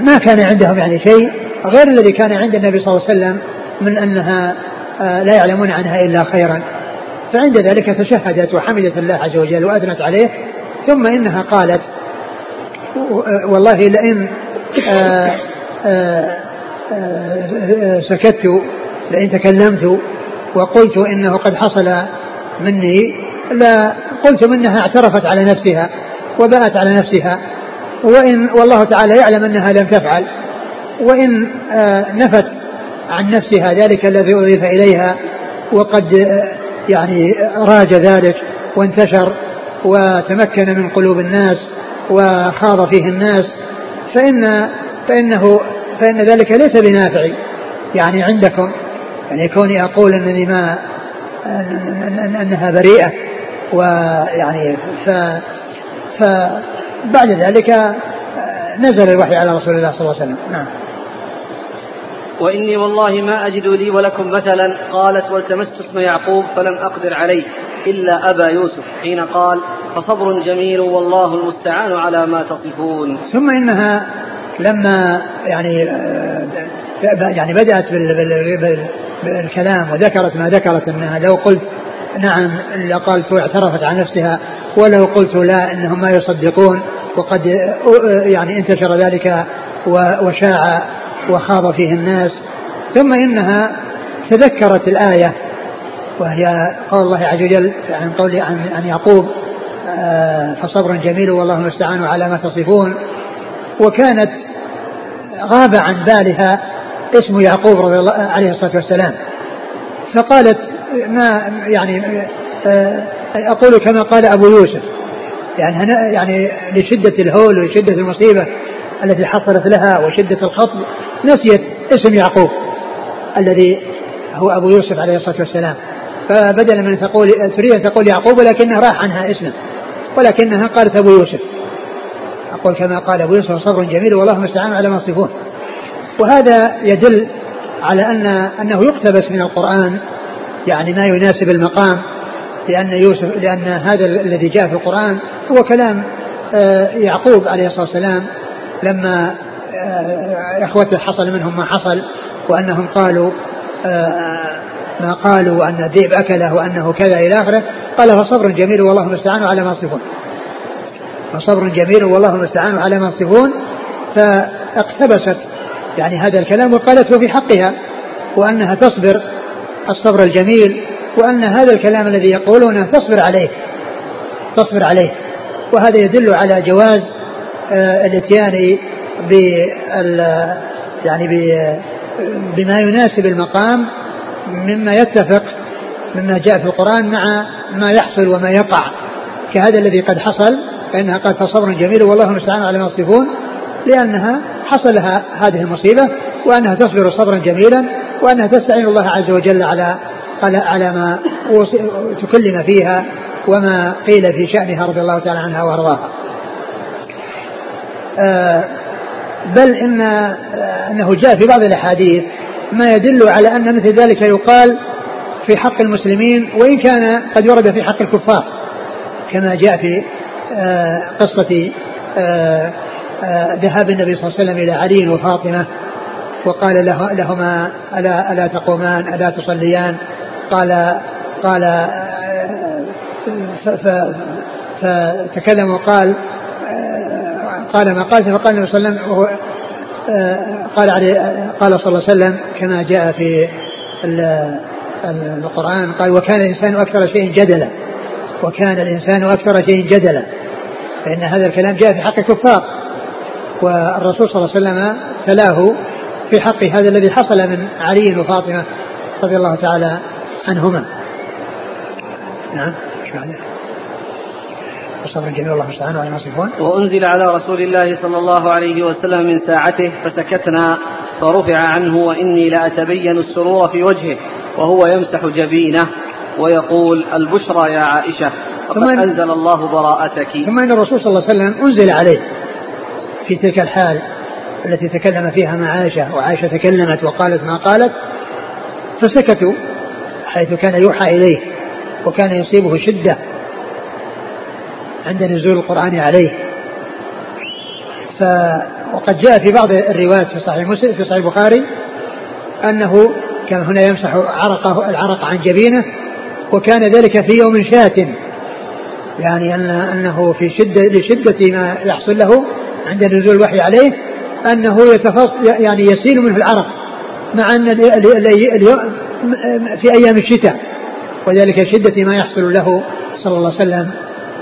ما كان عندهم يعني شيء غير الذي كان عند النبي صلى الله عليه وسلم من أنها لا يعلمون عنها إلا خيرا. فعند ذلك تشهدت وحمدت الله عز وجل واثنت عليه. ثم إنها قالت والله لئن سكت لئن تكلمت وقلت إنه قد حصل مني لا قلت منها اعترفت على نفسها وباءت على نفسها. وإن والله تعالى يعلم أنها لم تفعل. وإن آه، نفت عن نفسها ذلك الذي أضيف إليها وقد آه، يعني راج ذلك وانتشر وتمكن من قلوب الناس وخاض فيه الناس فإن فإنه فإن ذلك ليس بنافع يعني عندكم يعني كوني أقول أنني ما أن أنها بريئة ويعني ف فبعد ذلك نزل الوحي على رسول الله صلى الله عليه وسلم. نعم. وإني والله ما أجد لي ولكم مثلا قالت والتمست اسم يعقوب فلم أقدر عليه إلا أبا يوسف حين قال فصبر جميل والله المستعان على ما تصفون. ثم إنها لما يعني يعني بدأت بالكلام وذكرت ما ذكرت أنها لو قلت نعم لقالت واعترفت عن نفسها ولو قلت لا إنهم ما يصدقون وقد يعني انتشر ذلك وشاع وخاض فيه الناس. ثم إنها تذكرت الآية وهي قول الله عز وجل عن قول عن, عن يعقوب آه، فصبر جميل والله المستعان على ما تصفون. وكانت غاب عن بالها اسم يعقوب رضي الله عليه الصلاة والسلام. فقالت ما يعني آه، أقول كما قال أبو يوسف. يعني يعني لشدة الهول ولشدة المصيبة التي حصلت لها وشدة الخطب نسيت اسم يعقوب الذي هو أبو يوسف عليه الصلاة والسلام. فبدلا من تقول تريد أن تقول يعقوب ولكنها راح عنها اسمه ولكنها قالت أبو يوسف. أقول كما قال أبو يوسف صبر جميل والله المستعان على ما يصفون. وهذا يدل على أن أنه يقتبس من القرآن يعني ما يناسب المقام لأن يوسف لأن هذا الذي جاء في القرآن هو كلام آه، يعقوب عليه الصلاة والسلام لما آه، إخوته حصل منهم ما حصل وأنهم قالوا آه، ما قالوا وأن الذئب أكله وأنه كذا إلى آخره. قال فصبر جميل والله المستعان على ما يصفون. فصبر جميل والله المستعان على ما يصفون. فاقتبست يعني هذا الكلام وقالته في حقها وأنها تصبر الصبر الجميل وأن هذا الكلام الذي يقولونه تصبر عليه تصبر عليه. وهذا يدل على جواز آه، الاتيان بال يعني بما يناسب المقام مما يتفق مما جاء في القرآن مع ما يحصل وما يقع. كهذا الذي قد حصل فإنها قد فصبر جميل والله المستعان على ما يصفون لأنها حصل لها هذه المصيبة وأنها تصبر صبرا جميلا وأنها تستعين الله عز وجل على على ما تكلم فيها وما قيل في شأنها رضي الله تعالى عنها وأرضاها. آه، بل إن آه، أنه جاء في بعض الأحاديث ما يدل على أن مثل ذلك يقال في حق المسلمين وإن كان قد ورد في حق الكفار كما جاء في قصة ذهاب النبي صلى الله عليه وسلم إلى علي وفاطمة وقال له لهما ألا, ألا تقومان ألا تصليان؟ قال قال فتكلم وقال قال ما قال فقال النبي صلى الله عليه وسلم قال عليه قال صلى الله عليه وسلم كما جاء في القرآن قال وكان الإنسان أكثر شيء جدلا. وكان الإنسان أكثر شيء جدلا فإن هذا الكلام جاء في حق الكفار والرسول صلى الله عليه وسلم تلاه في حق هذا الذي حصل من علي وفاطمة رضي الله تعالى عنهما. نعم؟ وصبر جميل الله المستعان وعلى يصفون. وأنزل على رسول الله صلى الله عليه وسلم من ساعته فسكتنا فرفع عنه وإني لأتبين السرور في وجهه وهو يمسح جبينه. ويقول البشرى يا عائشة فقد أنزل الله براءتك. ثم أن الرسول صلى الله عليه وسلم أنزل عليه في تلك الحال التي تكلم فيها مع عائشة وعائشة تكلمت وقالت ما قالت فسكتوا حيث كان يوحى إليه وكان يصيبه شدة عند نزول القرآن عليه. ف وقد جاء في بعض الروايات في صحيح مسلم في صحيح البخاري أنه كان هنا يمسح عرقه العرق عن جبينه وكان ذلك في يوم شات يعني أن أنه في شدة لشدة ما يحصل له عند نزول الوحي عليه أنه يعني يسيل منه العرق مع أن في أيام الشتاء. وذلك شدة ما يحصل له صلى الله عليه وسلم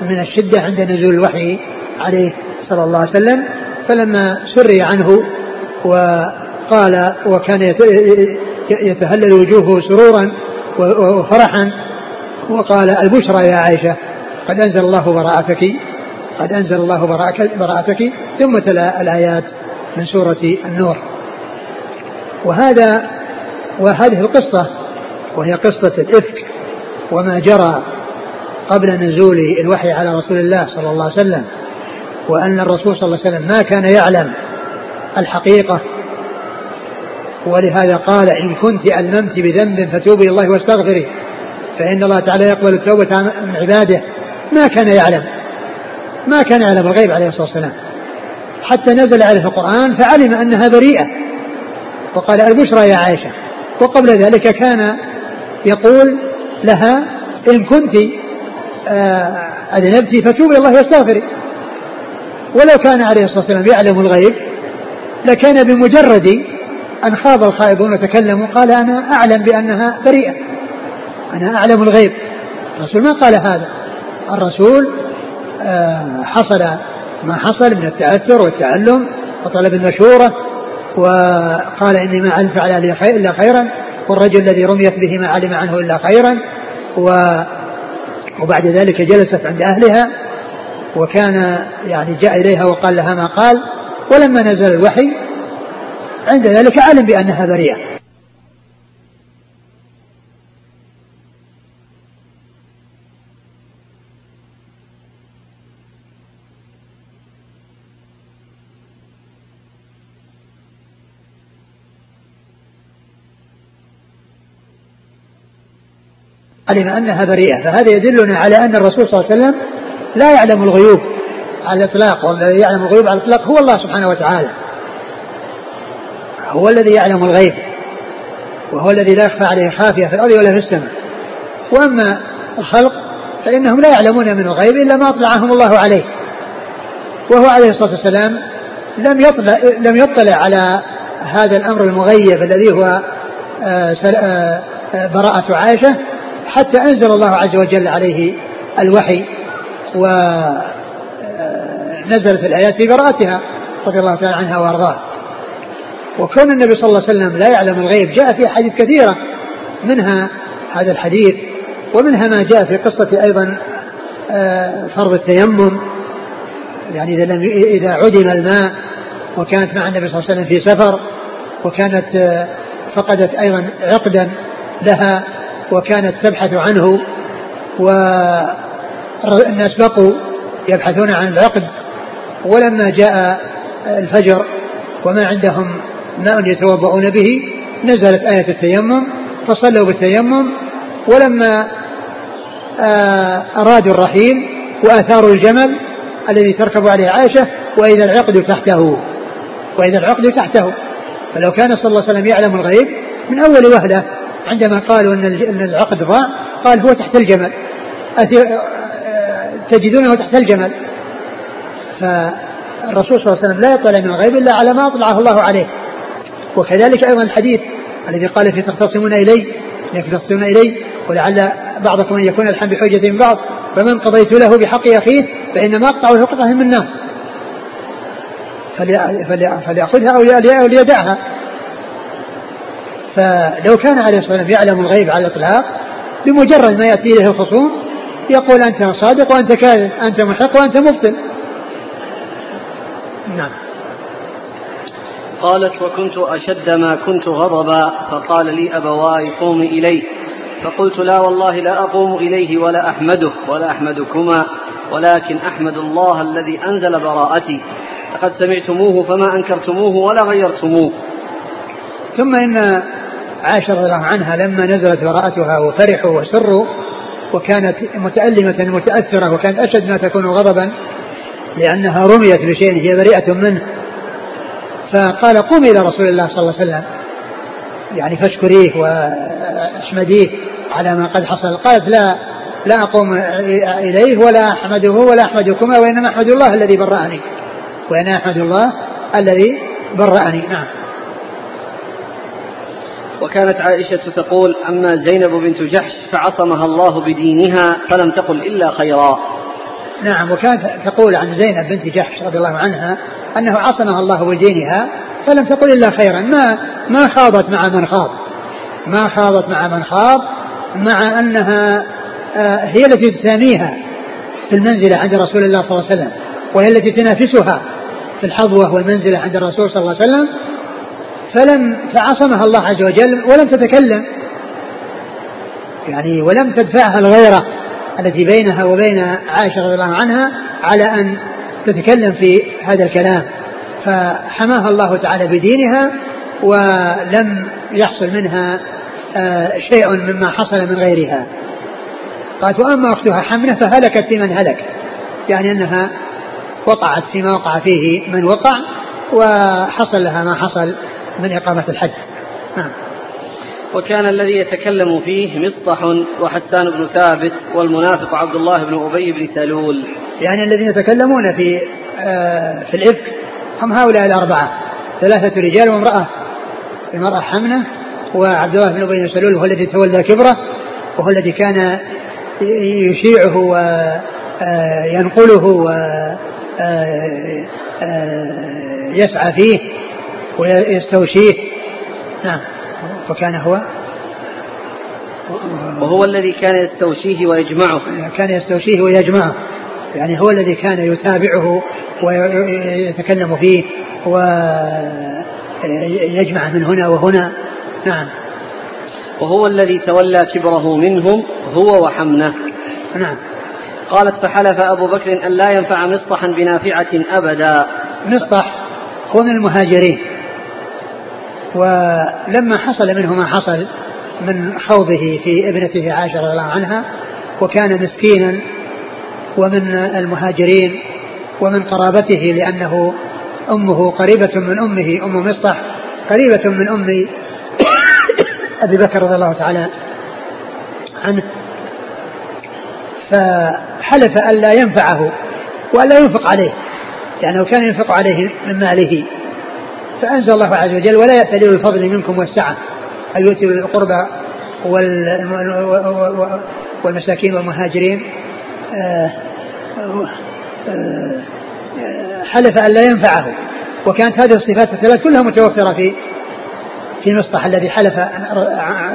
من الشدة عند نزول الوحي عليه صلى الله عليه وسلم. فلما سري عنه وقال وكان يتهلل وجوهه سرورا وفرحا وقال البشرى يا عائشة قد أنزل الله براءتك قد أنزل الله براءتك ثم تلا الآيات من سورة النور. وهذا وهذه القصة وهي قصة الإفك وما جرى قبل نزول الوحي على رسول الله صلى الله عليه وسلم وأن الرسول صلى الله عليه وسلم ما كان يعلم الحقيقة. ولهذا قال إن كنت ألممت بذنب فتوبي إلى الله واستغفري. فإن الله تعالى يقبل التوبة من عباده. ما كان يعلم. ما كان يعلم الغيب عليه الصلاة والسلام. حتى نزل عليه القرآن فعلم أنها بريئة وقال البشرى يا عائشة وقبل ذلك كان يقول لها إن كنت آه، أذنبت فتوبي الله واستغفري. ولو كان عليه الصلاة والسلام يعلم الغيب لكان بمجرد أن خاض الخائضون وتكلموا قال أنا أعلم بأنها بريئة أنا أعلم الغيب. الرسول ما قال هذا. الرسول آه، حصل ما حصل من التأثر والتعلم وطلب المشورة وقال إني ما علمت على إلا خيرا والرجل الذي رميت به ما علم عنه إلا خيرا و وبعد ذلك جلست عند أهلها وكان يعني جاء إليها وقال لها ما قال ولما نزل الوحي عند ذلك علم بأنها بريئة. علم أنها بريئة فهذا يدلنا على أن الرسول صلى الله عليه وسلم لا يعلم الغيوب على الإطلاق والذي يعلم الغيوب على الإطلاق هو الله سبحانه وتعالى. هو الذي يعلم الغيب وهو الذي لا يخفى عليه خافية في الأرض ولا في السماء. وأما الخلق فإنهم لا يعلمون من الغيب إلا ما أطلعهم الله عليه. وهو عليه الصلاة والسلام لم يطلع لم يطلع على هذا الأمر المغيب الذي هو آه، آه، براءة عائشة حتى أنزل الله عز وجل عليه الوحي ونزلت الآيات في براءتها رضي الله تعالى عنها وأرضاها. وكون النبي صلى الله عليه وسلم لا يعلم الغيب جاء في أحاديث كثيرة منها هذا الحديث ومنها ما جاء في قصة أيضا فرض التيمم. يعني إذا لم إذا عدم الماء وكانت مع النبي صلى الله عليه وسلم في سفر وكانت آه، فقدت أيضا عقدا لها وكانت تبحث عنه والناس بقوا يبحثون عن العقد. ولما جاء الفجر وما عندهم ماء يتوضؤون به نزلت آية التيمم فصلوا بالتيمم. ولما آه، أرادوا الرحيل وآثاروا الجمل الذي تركب عليه عائشة وإذا العقد تحته وإذا العقد تحته. فلو كان صلى الله عليه وسلم يعلم الغيب من أول وهلة عندما قالوا أن العقد ضاع قال هو تحت الجمل. تجدونه تحت الجمل. فالرسول صلى الله عليه وسلم لا يطلع من الغيب إلا على ما أطلعه الله عليه. وكذلك أيضا الحديث الذي قال في تختصمون إلي تختصمون إلي ولعل بعضكم أن يكون الحم بحجة من بعض فمن قضيت له بحق أخيه فإنما أقطع له قطعة من النار. فليأخذها أو ليدعها. فلو كان عليه الصلاة والسلام يعلم الغيب على الإطلاق بمجرد ما يأتي إليه الخصوم يقول أنت صادق وأنت كاذب أنت محق وأنت مبطل. نعم. قالت وكنت أشد ما كنت غضبا فقال لي أبواي قومي إليه فقلت لا والله لا أقوم إليه ولا أحمده ولا أحمدكما ولكن أحمد الله الذي أنزل براءتي. لقد سمعتموه فما أنكرتموه ولا غيرتموه. ثم إن عائشة رضي الله عنها لما نزلت براءتها وفرحوا وسروا وكانت متألمة متأثرة وكانت أشد ما تكون غضبا لأنها رميت بشيء هي بريئة منه. فقال قومي إلى رسول الله صلى الله عليه وسلم يعني فاشكريه واحمديه على ما قد حصل. قالت لا لا أقوم إليه ولا أحمده ولا أحمدكما وإنما أحمد الله الذي برأني وأنا أحمد الله الذي برأني. نعم. وكانت عائشة تقول أما زينب بنت جحش فعصمها الله بدينها فلم تقل إلا خيرا. نعم وكانت تقول عن زينب بنت جحش رضي الله عنها أنه عصمها الله بدينها فلم تقل إلا خيرا. ما ما خاضت مع من خاض. ما خاضت مع من خاض مع أنها آه، هي التي تساميها في المنزلة عند رسول الله صلى الله عليه وسلم وهي التي تنافسها في الحظوة والمنزلة عند الرسول صلى الله عليه وسلم فلم فعصمها الله عز وجل ولم تتكلم. يعني ولم تدفعها الغيرة التي بينها وبين عائشة رضي الله عنها على أن تتكلم في هذا الكلام. فحماها الله تعالى بدينها ولم يحصل منها آه، شيء مما حصل من غيرها. قالت وأما أختها حمنة فهلكت في من هلك. يعني أنها وقعت فيما وقع فيه من وقع وحصل لها ما حصل من إقامة الحد نعم. وكان الذي يتكلم فيه مصطح وحسان بن ثابت والمنافق عبد الله بن أبي بن سلول. يعني الذين يتكلمون في آه في الإفك هم هؤلاء الأربعة. ثلاثة رجال وامرأة. المرأة حمنة وعبد الله بن أبي بن سلول هو الذي تولى كبره وهو الذي كان يشيعه وينقله آه، ويسعى آه، فيه. ويستوشيه. نعم. وكان هو؟ وهو الذي كان يستوشيه ويجمعه. كان يستوشيه ويجمعه. يعني هو الذي كان يتابعه ويتكلم فيه ويجمع من هنا وهنا. نعم. وهو الذي تولى كبره منهم هو وحمنة. نعم. قالت فحلف أبو بكر أن لا ينفع مصطحا بنافعة أبدا. مصطح هو من المهاجرين. ولما حصل منه ما حصل من خوضه في ابنته عائشة رضي الله عنها وكان مسكينا ومن المهاجرين ومن قرابته لأنه أمه قريبة من أمه أم مصطح قريبة من أم أبي بكر رضي الله تعالى عنه. فحلف ألا ينفعه وألا ينفق عليه لأنه كان ينفق عليه من ماله فأنزل الله عز وجل ولا يأتي الفضل منكم والسعة. أن يؤتي القربى والمساكين والمهاجرين. آه، آه، حلف أن لا ينفعه. وكانت هذه الصفات الثلاث كلها متوفرة في في مصطح الذي حلف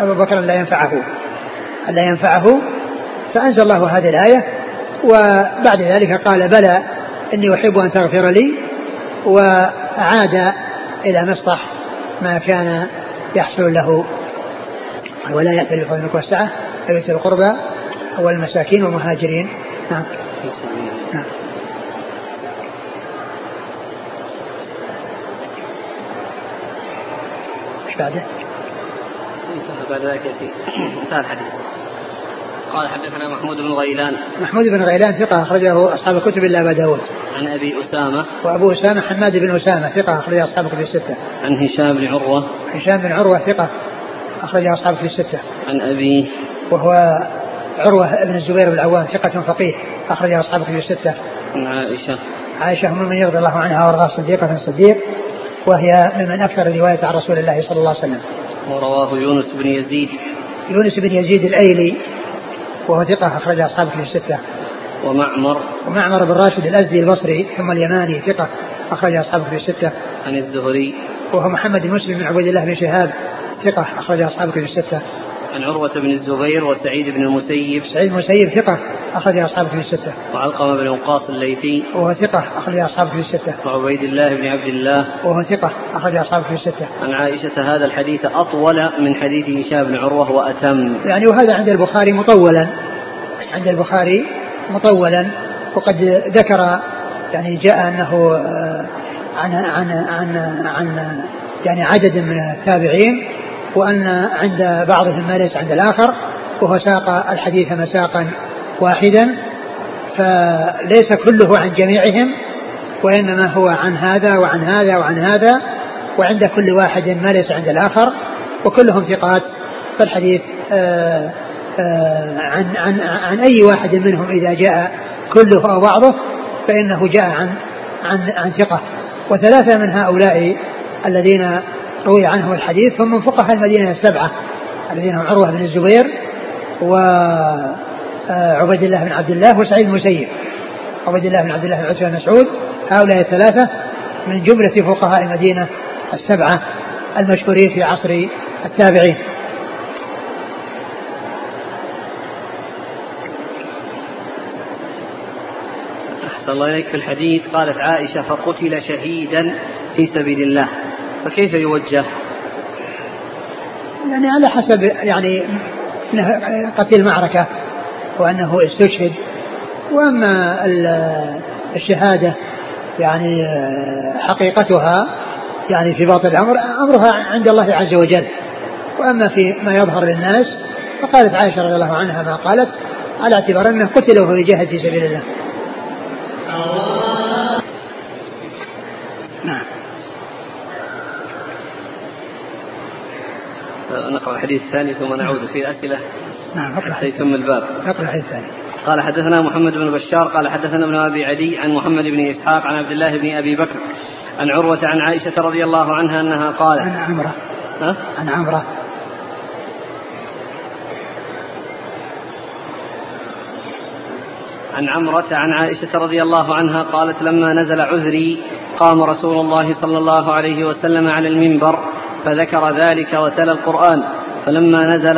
أبو بكر لا ينفعه. لا ينفعه. فأنزل الله هذه الآية. وبعد ذلك قال بلى إني أحب أن تغفر لي. وعاد إلى مصطح ما كان يحصل له ولا يأتي بفضل والسعة فيؤتي القربى والمساكين والمهاجرين. نعم. نعم. إيش بعده؟ بعد ذلك يأتي انتهى الحديث. قال حدثنا محمود بن غيلان. محمود بن غيلان ثقة أخرجه أصحاب الكتب إلا أبا داود. عن أبي أسامة. وأبو أسامة حماد بن أسامة ثقة أخرجه أصحاب الكتب الستة. عن هشام بن عروة. هشام بن عروة ثقة أخرجه أصحاب الكتب الستة. عن أبيه وهو عروة بن الزبير بن العوام ثقة فقيه أخرجه أصحاب الكتب الستة. عن عائشة. عائشة أم من يرضي الله عنها وأرضاها الصديقة بن الصديق وهي ممن أكثر الرواية عن رسول الله صلى الله عليه وسلم. ورواه يونس بن يزيد. يونس بن يزيد الأيلي وهو ثقة أخرج أصحاب كتب الستة. ومعمر. ومعمر بن راشد الأزدي البصري ثم اليماني ثقة أخرج أصحاب كتب الستة. عن الزهري. وهو محمد بن مسلم بن عبيد الله بن شهاب ثقة أخرج أصحاب كتب الستة. عن عروة بن الزبير وسعيد بن المسيب. سعيد المسيب ثقة أخرج أصحاب كتب الستة. وعلقمة بن وقاص الليثي. وهو ثقة أخرج أصحاب كتب الستة. وعبيد الله بن عبد الله. وهو ثقة أخرج أصحاب كتب الستة. عن عائشة هذا الحديث أطول من حديث هشام بن عروة وأتم. يعني وهذا عند البخاري مطولا. عند البخاري مطولا. وقد ذكر يعني جاء أنه آه، عن عن عن عن يعني عدد من التابعين. وأن عند بعضهم ما ليس عند الآخر وهو ساق الحديث مساقا واحدا فليس كله عن جميعهم وإنما هو عن هذا وعن هذا وعن هذا وعند كل واحد ما ليس عند الآخر وكلهم ثقات. فالحديث آآ آآ عن, عن, عن أي واحد منهم إذا جاء كله أو بعضه فإنه جاء عن عن عن ثقة. وثلاثة من هؤلاء الذين روي عنهم الحديث هم من فقهاء المدينة السبعة الذين هم عروة بن الزبير وعبيد الله بن عبد الله وسعيد المسيب. عبيد الله بن عبد الله بن عتبة مسعود هؤلاء الثلاثة من جملة فقهاء المدينة السبعة المشهورين في عصر التابعين. أحسن الله إليك في الحديث. قالت عائشة فقتل شهيدا في سبيل الله. فكيف يوجه؟ يعني على حسب يعني قتل معركة وأنه استشهد. وأما الشهادة يعني حقيقتها يعني في باطن الأمر أمرها عند الله عز وجل. وأما في ما يظهر للناس فقالت عائشة رضي الله عنها ما قالت على اعتبار أنه قتل وهو يجاهد في سبيل الله. نعم. نقرأ الحديث الثاني ثم نعود في الأسئلة نعم حتى يتم الباب. نقرأ الحديث الثاني. قال حدثنا محمد بن بشار قال حدثنا ابن أبي عدي عن محمد بن إسحاق عن عبد الله بن أبي بكر عن عروة عن عائشة رضي الله عنها أنها قالت عن عمرة. ها؟ عن عمرة. عن عمرة عن عائشة رضي الله عنها قالت لما نزل عذري قام رسول الله صلى الله عليه وسلم على المنبر فذكر ذلك وتلا القرآن فلما نزل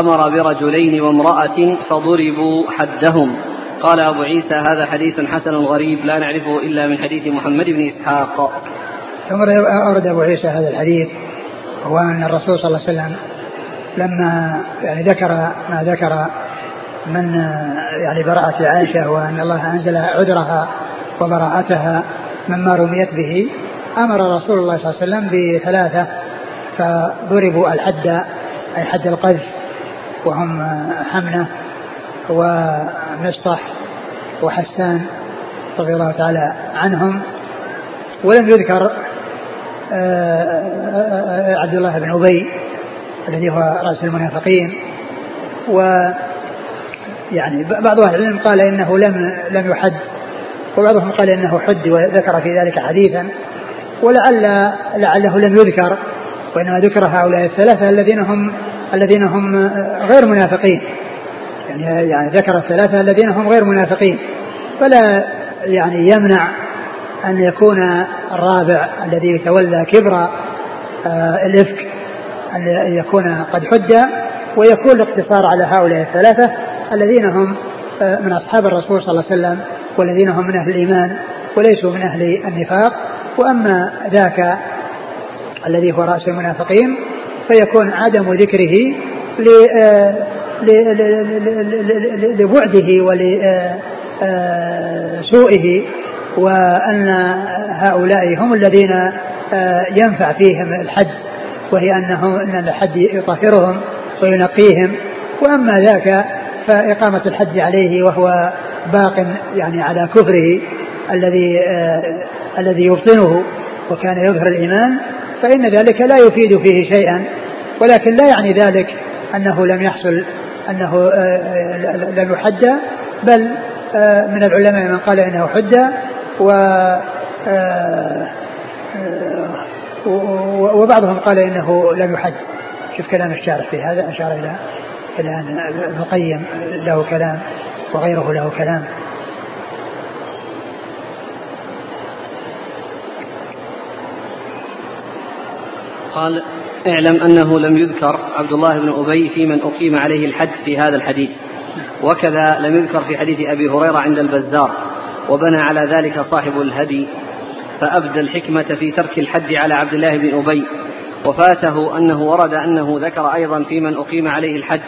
أمر برجلين وامرأة فضربوا حدهم. قال أبو عيسى هذا حديث حسن غريب لا نعرفه إلا من حديث محمد بن إسحاق. ثم أورد أبو عيسى هذا الحديث هو أن الرسول صلى الله عليه وسلم لما يعني ذكر ما ذكر من يعني براءة عائشة وأن الله أنزل عذرها وبراءتها مما رميت به أمر رسول الله صلى الله عليه وسلم بثلاثة فضربوا الحد أي حد القذف وهم حمنة ومسطح وحسان رضي الله تعالى عنهم. ولم يذكر آه، آه، آه، عبد الله بن أبي الذي هو رأس المنافقين. و يعني بعض أهل العلم قال إنه لم لم يحد وبعضهم قال إنه حد وذكر في ذلك حديثا. ولعل لعله لم يذكر وإنما ذكر هؤلاء الثلاثة الذين هم الذين هم غير منافقين. يعني يعني ذكر الثلاثة الذين هم غير منافقين. فلا يعني يمنع أن يكون الرابع الذي يتولى كبر آه، الإفك أن يكون قد حج ويكون الاقتصار على هؤلاء الثلاثة الذين هم آه، من أصحاب الرسول صلى الله عليه وسلم والذين هم من أهل الإيمان وليسوا من أهل النفاق. وأما ذاك الذي هو رأس المنافقين فيكون عدم ذكره آه، لبعده ولسوئه وأن هؤلاء هم الذين آه، ينفع فيهم الحد وهي أنهم أن الحد يطهرهم وينقيهم. وأما ذاك فإقامة الحد عليه وهو باق يعني على كفره الذي آه الذي يبطنه وكان يظهر الإيمان فإن ذلك لا يفيد فيه شيئا ولكن لا يعني ذلك أنه لم يحصل أنه آه لم يحد بل آه من العلماء من قال إنه حد و آه، وبعضهم قال إنه لم يحد. شوف كلام الشارح في هذا أشار إلى إلى أن ابن القيم له كلام وغيره له كلام. قال اعلم أنه لم يذكر عبد الله بن أبي في من أقيم عليه الحد في هذا الحديث وكذا لم يذكر في حديث أبي هريرة عند البزار وبنى على ذلك صاحب الهدي فأبدى الحكمة في ترك الحد على عبد الله بن أبي وفاته أنه ورد أنه ذكر أيضا في من أقيم عليه الحد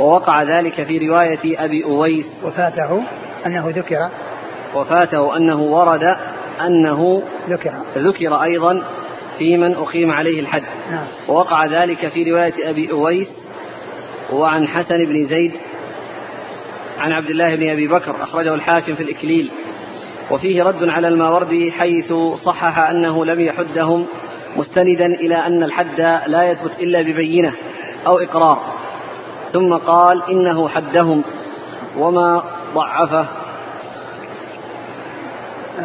ووقع ذلك في رواية أبي أويس. وفاته أنه ذكر. وفاته أنه ورد أنه ذكر. ذكر أيضا في من أقيم عليه الحد. نعم. ووقع ذلك في رواية أبي أويس وعن حسن بن زيد عن عبد الله بن أبي بكر أخرجه الحاكم في الإكليل. وفيه رد على الماوردي حيث صحح أنه لم يحدهم مستندا إلى أن الحد لا يثبت إلا ببينة أو إقرار. ثم قال إنه حدهم وما ضعفه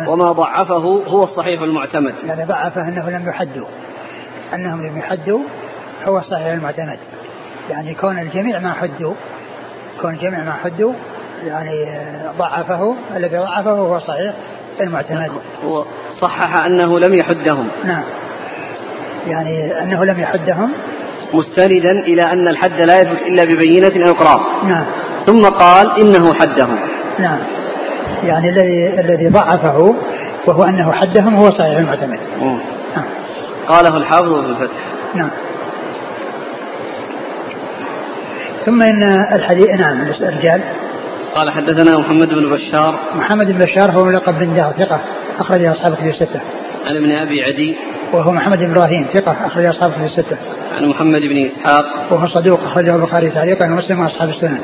وما ضعفه هو الصحيح المعتمد. يعني ضعفه أنه لم يحدوا أنهم لم يحدوا هو الصحيح المعتمد. يعني كون الجميع ما حدوا كون الجميع ما حدوا يعني ضعفه الذي ضعفه هو صحيح المعتمد. هو صحح أنه لم يحدهم. نعم. يعني أنه لم يحدهم. مستندا إلى أن الحد لا يثبت إلا ببينة أو إقرار نعم. ثم قال إنه حدهم. نعم. يعني الذي الذي ضعفه وهو أنه حدهم هو صحيح المعتمد نعم. قاله الحافظ في الفتح نعم ثم إن الحديث نعم الرجال قال حدثنا محمد بن بشار محمد بن بشار هو ملقب بن دار ثقة أخرج أصحاب في الستة. عن ابن أبي عدي وهو محمد بن إبراهيم ثقة أخرج أصحاب في الستة. عن محمد بن إسحاق وهو صدوق أخرجه البخاري تعليقا ومسلم وأصحاب السنن.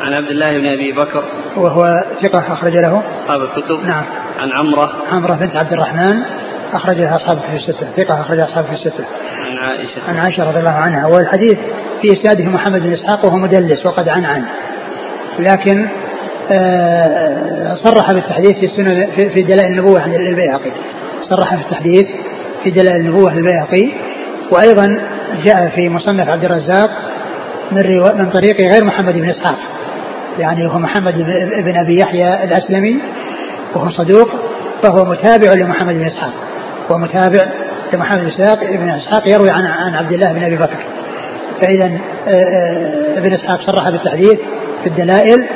عن عبد الله بن أبي بكر. وهو ثقة أخرج له. أصحاب الكتب. نعم. عن عمرة. عمرة بنت عبد الرحمن أخرجها أصحاب في الستة. ثقة أخرجها أصحاب في الستة. عن عائشة. عن عائشة رضي الله عنها. والحديث في إسناده محمد بن إسحاق وهو مدلس وقد عن عن. لكن آه، صرح بالتحديث في السنن في دلائل النبوة عن البيهقي. صرح في التحديث في دلائل النبوة للبيهقي وأيضا جاء في مصنف عبد الرزاق من من طريق غير محمد بن إسحاق. يعني هو محمد بن أبي يحيى الأسلمي وهو صدوق فهو متابع لمحمد بن إسحاق ومتابع لمحمد بن إسحاق ابن إسحاق يروي عن عن عبد الله بن أبي بكر. فإذا آه، آه، ابن إسحاق صرح بالتحديث في الدلائل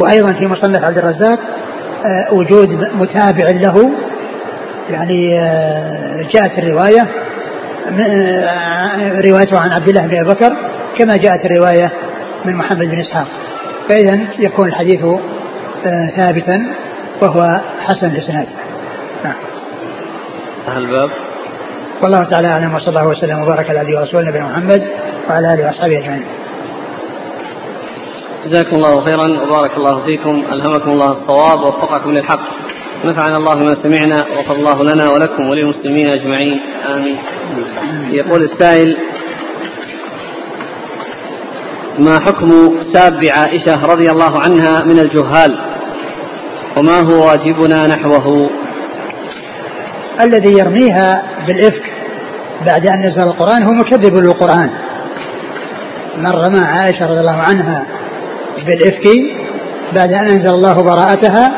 وأيضا في مصنف عبد الرزاق آه، وجود متابع له يعني جاءت الرواية روايته عن عبد الله بن أبي بكر كما جاءت الرواية من محمد بن إسحاق. فإذا يكون الحديث ثابتا وهو حسن الإسناد. نعم. الباب. والله تعالى أعلم وصلى الله وسلم وبارك على عبده ورسوله نبينا محمد وعلى آله وأصحابه أجمعين. جزاكم الله خيرا وبارك الله فيكم. ألهمكم الله الصواب ووفقكم للحق. نفعنا الله بما سمعنا وغفر الله لنا ولكم وللمسلمين أجمعين. آمين. يقول السائل ما حكم ساب عائشه رضي الله عنها من الجهال؟ وما هو واجبنا نحوه؟ الذي يرميها بالإفك بعد أن نزل القرآن هو مكذب للقرآن. من رمى عائشة رضي الله عنها بالإفك بعد أن أنزل الله براءتها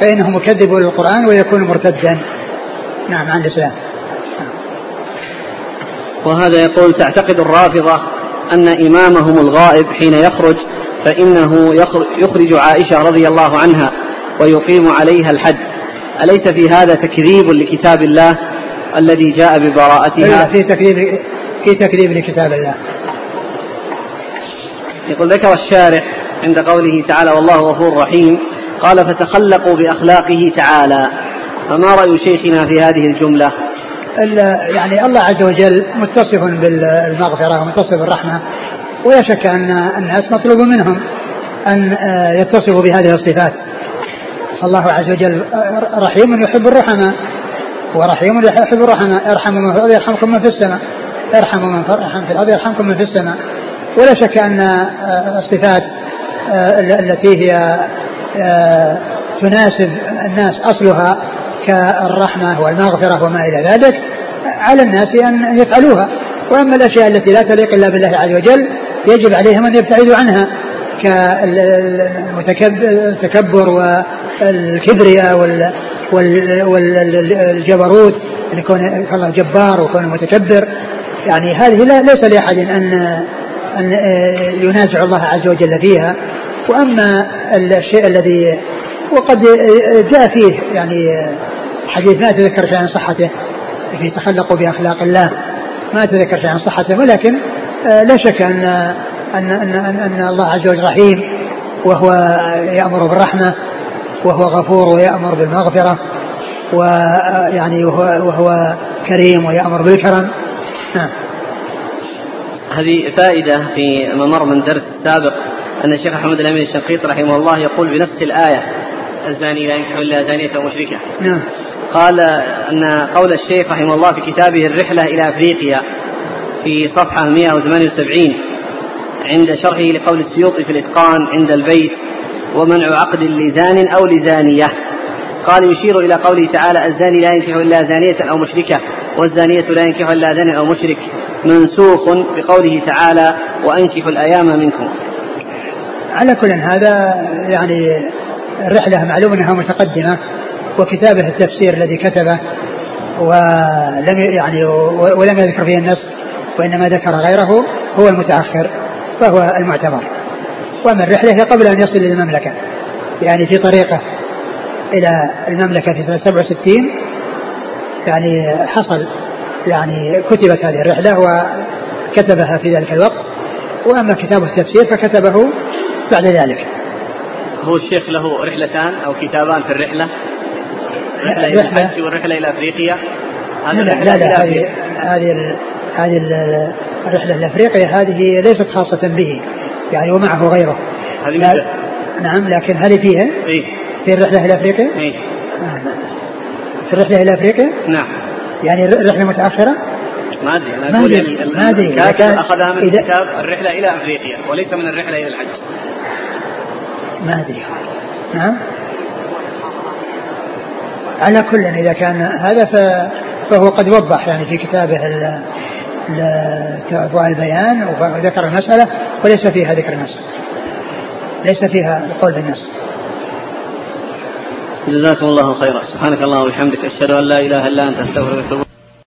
فإنه مكذب للقرآن ويكون مرتدا. نعم عن الإسلام. وهذا يقول تعتقد الرافضة أن إمامهم الغائب حين يخرج فإنه يخرج عائشة رضي الله عنها ويقيم عليها الحد. أليس في هذا تكذيب لكتاب الله الذي جاء ببراءتها؟ في تكذيب في تكذيب لكتاب الله. يقول ذكر الشارح عند قوله تعالى والله غفور رحيم قال فتخلقوا بأخلاقه تعالى فما رأي شيخنا في هذه الجملة؟ يعني الله عز وجل متصف بالمغفرة ومتصف بالرحمة. ولا شك أن الناس مطلوب منهم أن آه، يتصفوا بهذه الصفات. الله عز وجل رحيم يحب الرحماء ورحيم يحب الرحماء ارحموا من في الأرض يرحمكم من في السماء. ارحموا من في الأرض يرحمكم من في السماء. ولا شك أن آه، الصفات آه، التي هي تناسب الناس أصلها كالرحمة والمغفرة وما إلى ذلك على الناس أن يفعلوها. وأما الأشياء التي لا تليق إلا بالله عز وجل يجب عليهم أن يبتعدوا عنها كالتكبر والكبرياء والجبروت يكون الله جبار ويكون متكبر. يعني هذه لا ليس لأحد أن أن ينازع الله عز وجل فيها. وأما الشيء الذي وقد جاء فيه يعني حديث ما أتذكر شيء عن صحته في تخلقوا بأخلاق الله ما أتذكر شيء عن صحته ولكن آه، لا شك أن أن أن أن, أن الله عز وجل رحيم وهو يأمر بالرحمة وهو غفور ويأمر بالمغفرة ويعني وهو, وهو كريم ويأمر بالكرم. نعم. هذه فائدة في ممر من درس سابق أن الشيخ محمد الأمين الشنقيط رحمه الله يقول بنفس الآية الزاني لا ينكح إلا زانية مشركة. نعم. قال أن قول الشيخ رحمه الله في كتابه الرحلة إلى أفريقيا في صفحة 178 عند شرحه لقول السيوطي في الإتقان عند البيت ومنع عقد لزان أو لزانية. قال يشير إلى قوله تعالى الزاني لا ينكح إلا زانية أو مشركة والزانية لا ينكح إلا زان أو مشرك. منسوخ بقوله تعالى وأنكحوا الأيام منكم. على كل هذا يعني الرحلة معلوم أنها متقدمة وكتابه التفسير الذي كتبه ولم يعني ولم يذكر فيه النص وإنما ذكر غيره هو المتأخر فهو المعتبر. وأما الرحلة قبل أن يصل إلى المملكة يعني في طريقه إلى المملكة في سنة 67 يعني حصل يعني كتبت هذه الرحلة وكتبها في ذلك الوقت وأما كتاب التفسير فكتبه بعد ذلك. هو الشيخ له رحلتان أو كتابان في الرحلة. رحلة إلى الحج والرحلة إلى أفريقيا. هذه لا لا, لا هذه هذه هذه الرحلة لأفريقيا هذه ليست خاصة به يعني ومعه غيره. هذه لا نعم لكن هذه فيها؟ إيه؟ في الرحلة إلى أفريقيا؟ إيه؟ في الرحلة إلى أفريقيا؟ نعم. يعني رحلة متأخرة؟ ما أدري أنا أقول يعني ما أدري. الكاتب أخذها من كتاب الرحلة إلى أفريقيا وليس من الرحلة إلى الحج. ما أدري. نعم على كل إذا كان هذا فهو قد وضح يعني في كتابه أضواء البيان وذكر المسألة وليس فيها ذكر النص. ليس فيها القول بالنص جزاكم الله خيرا. سبحانك اللهم وبحمدك أشهد أن لا إله إلا أنت أستغفرك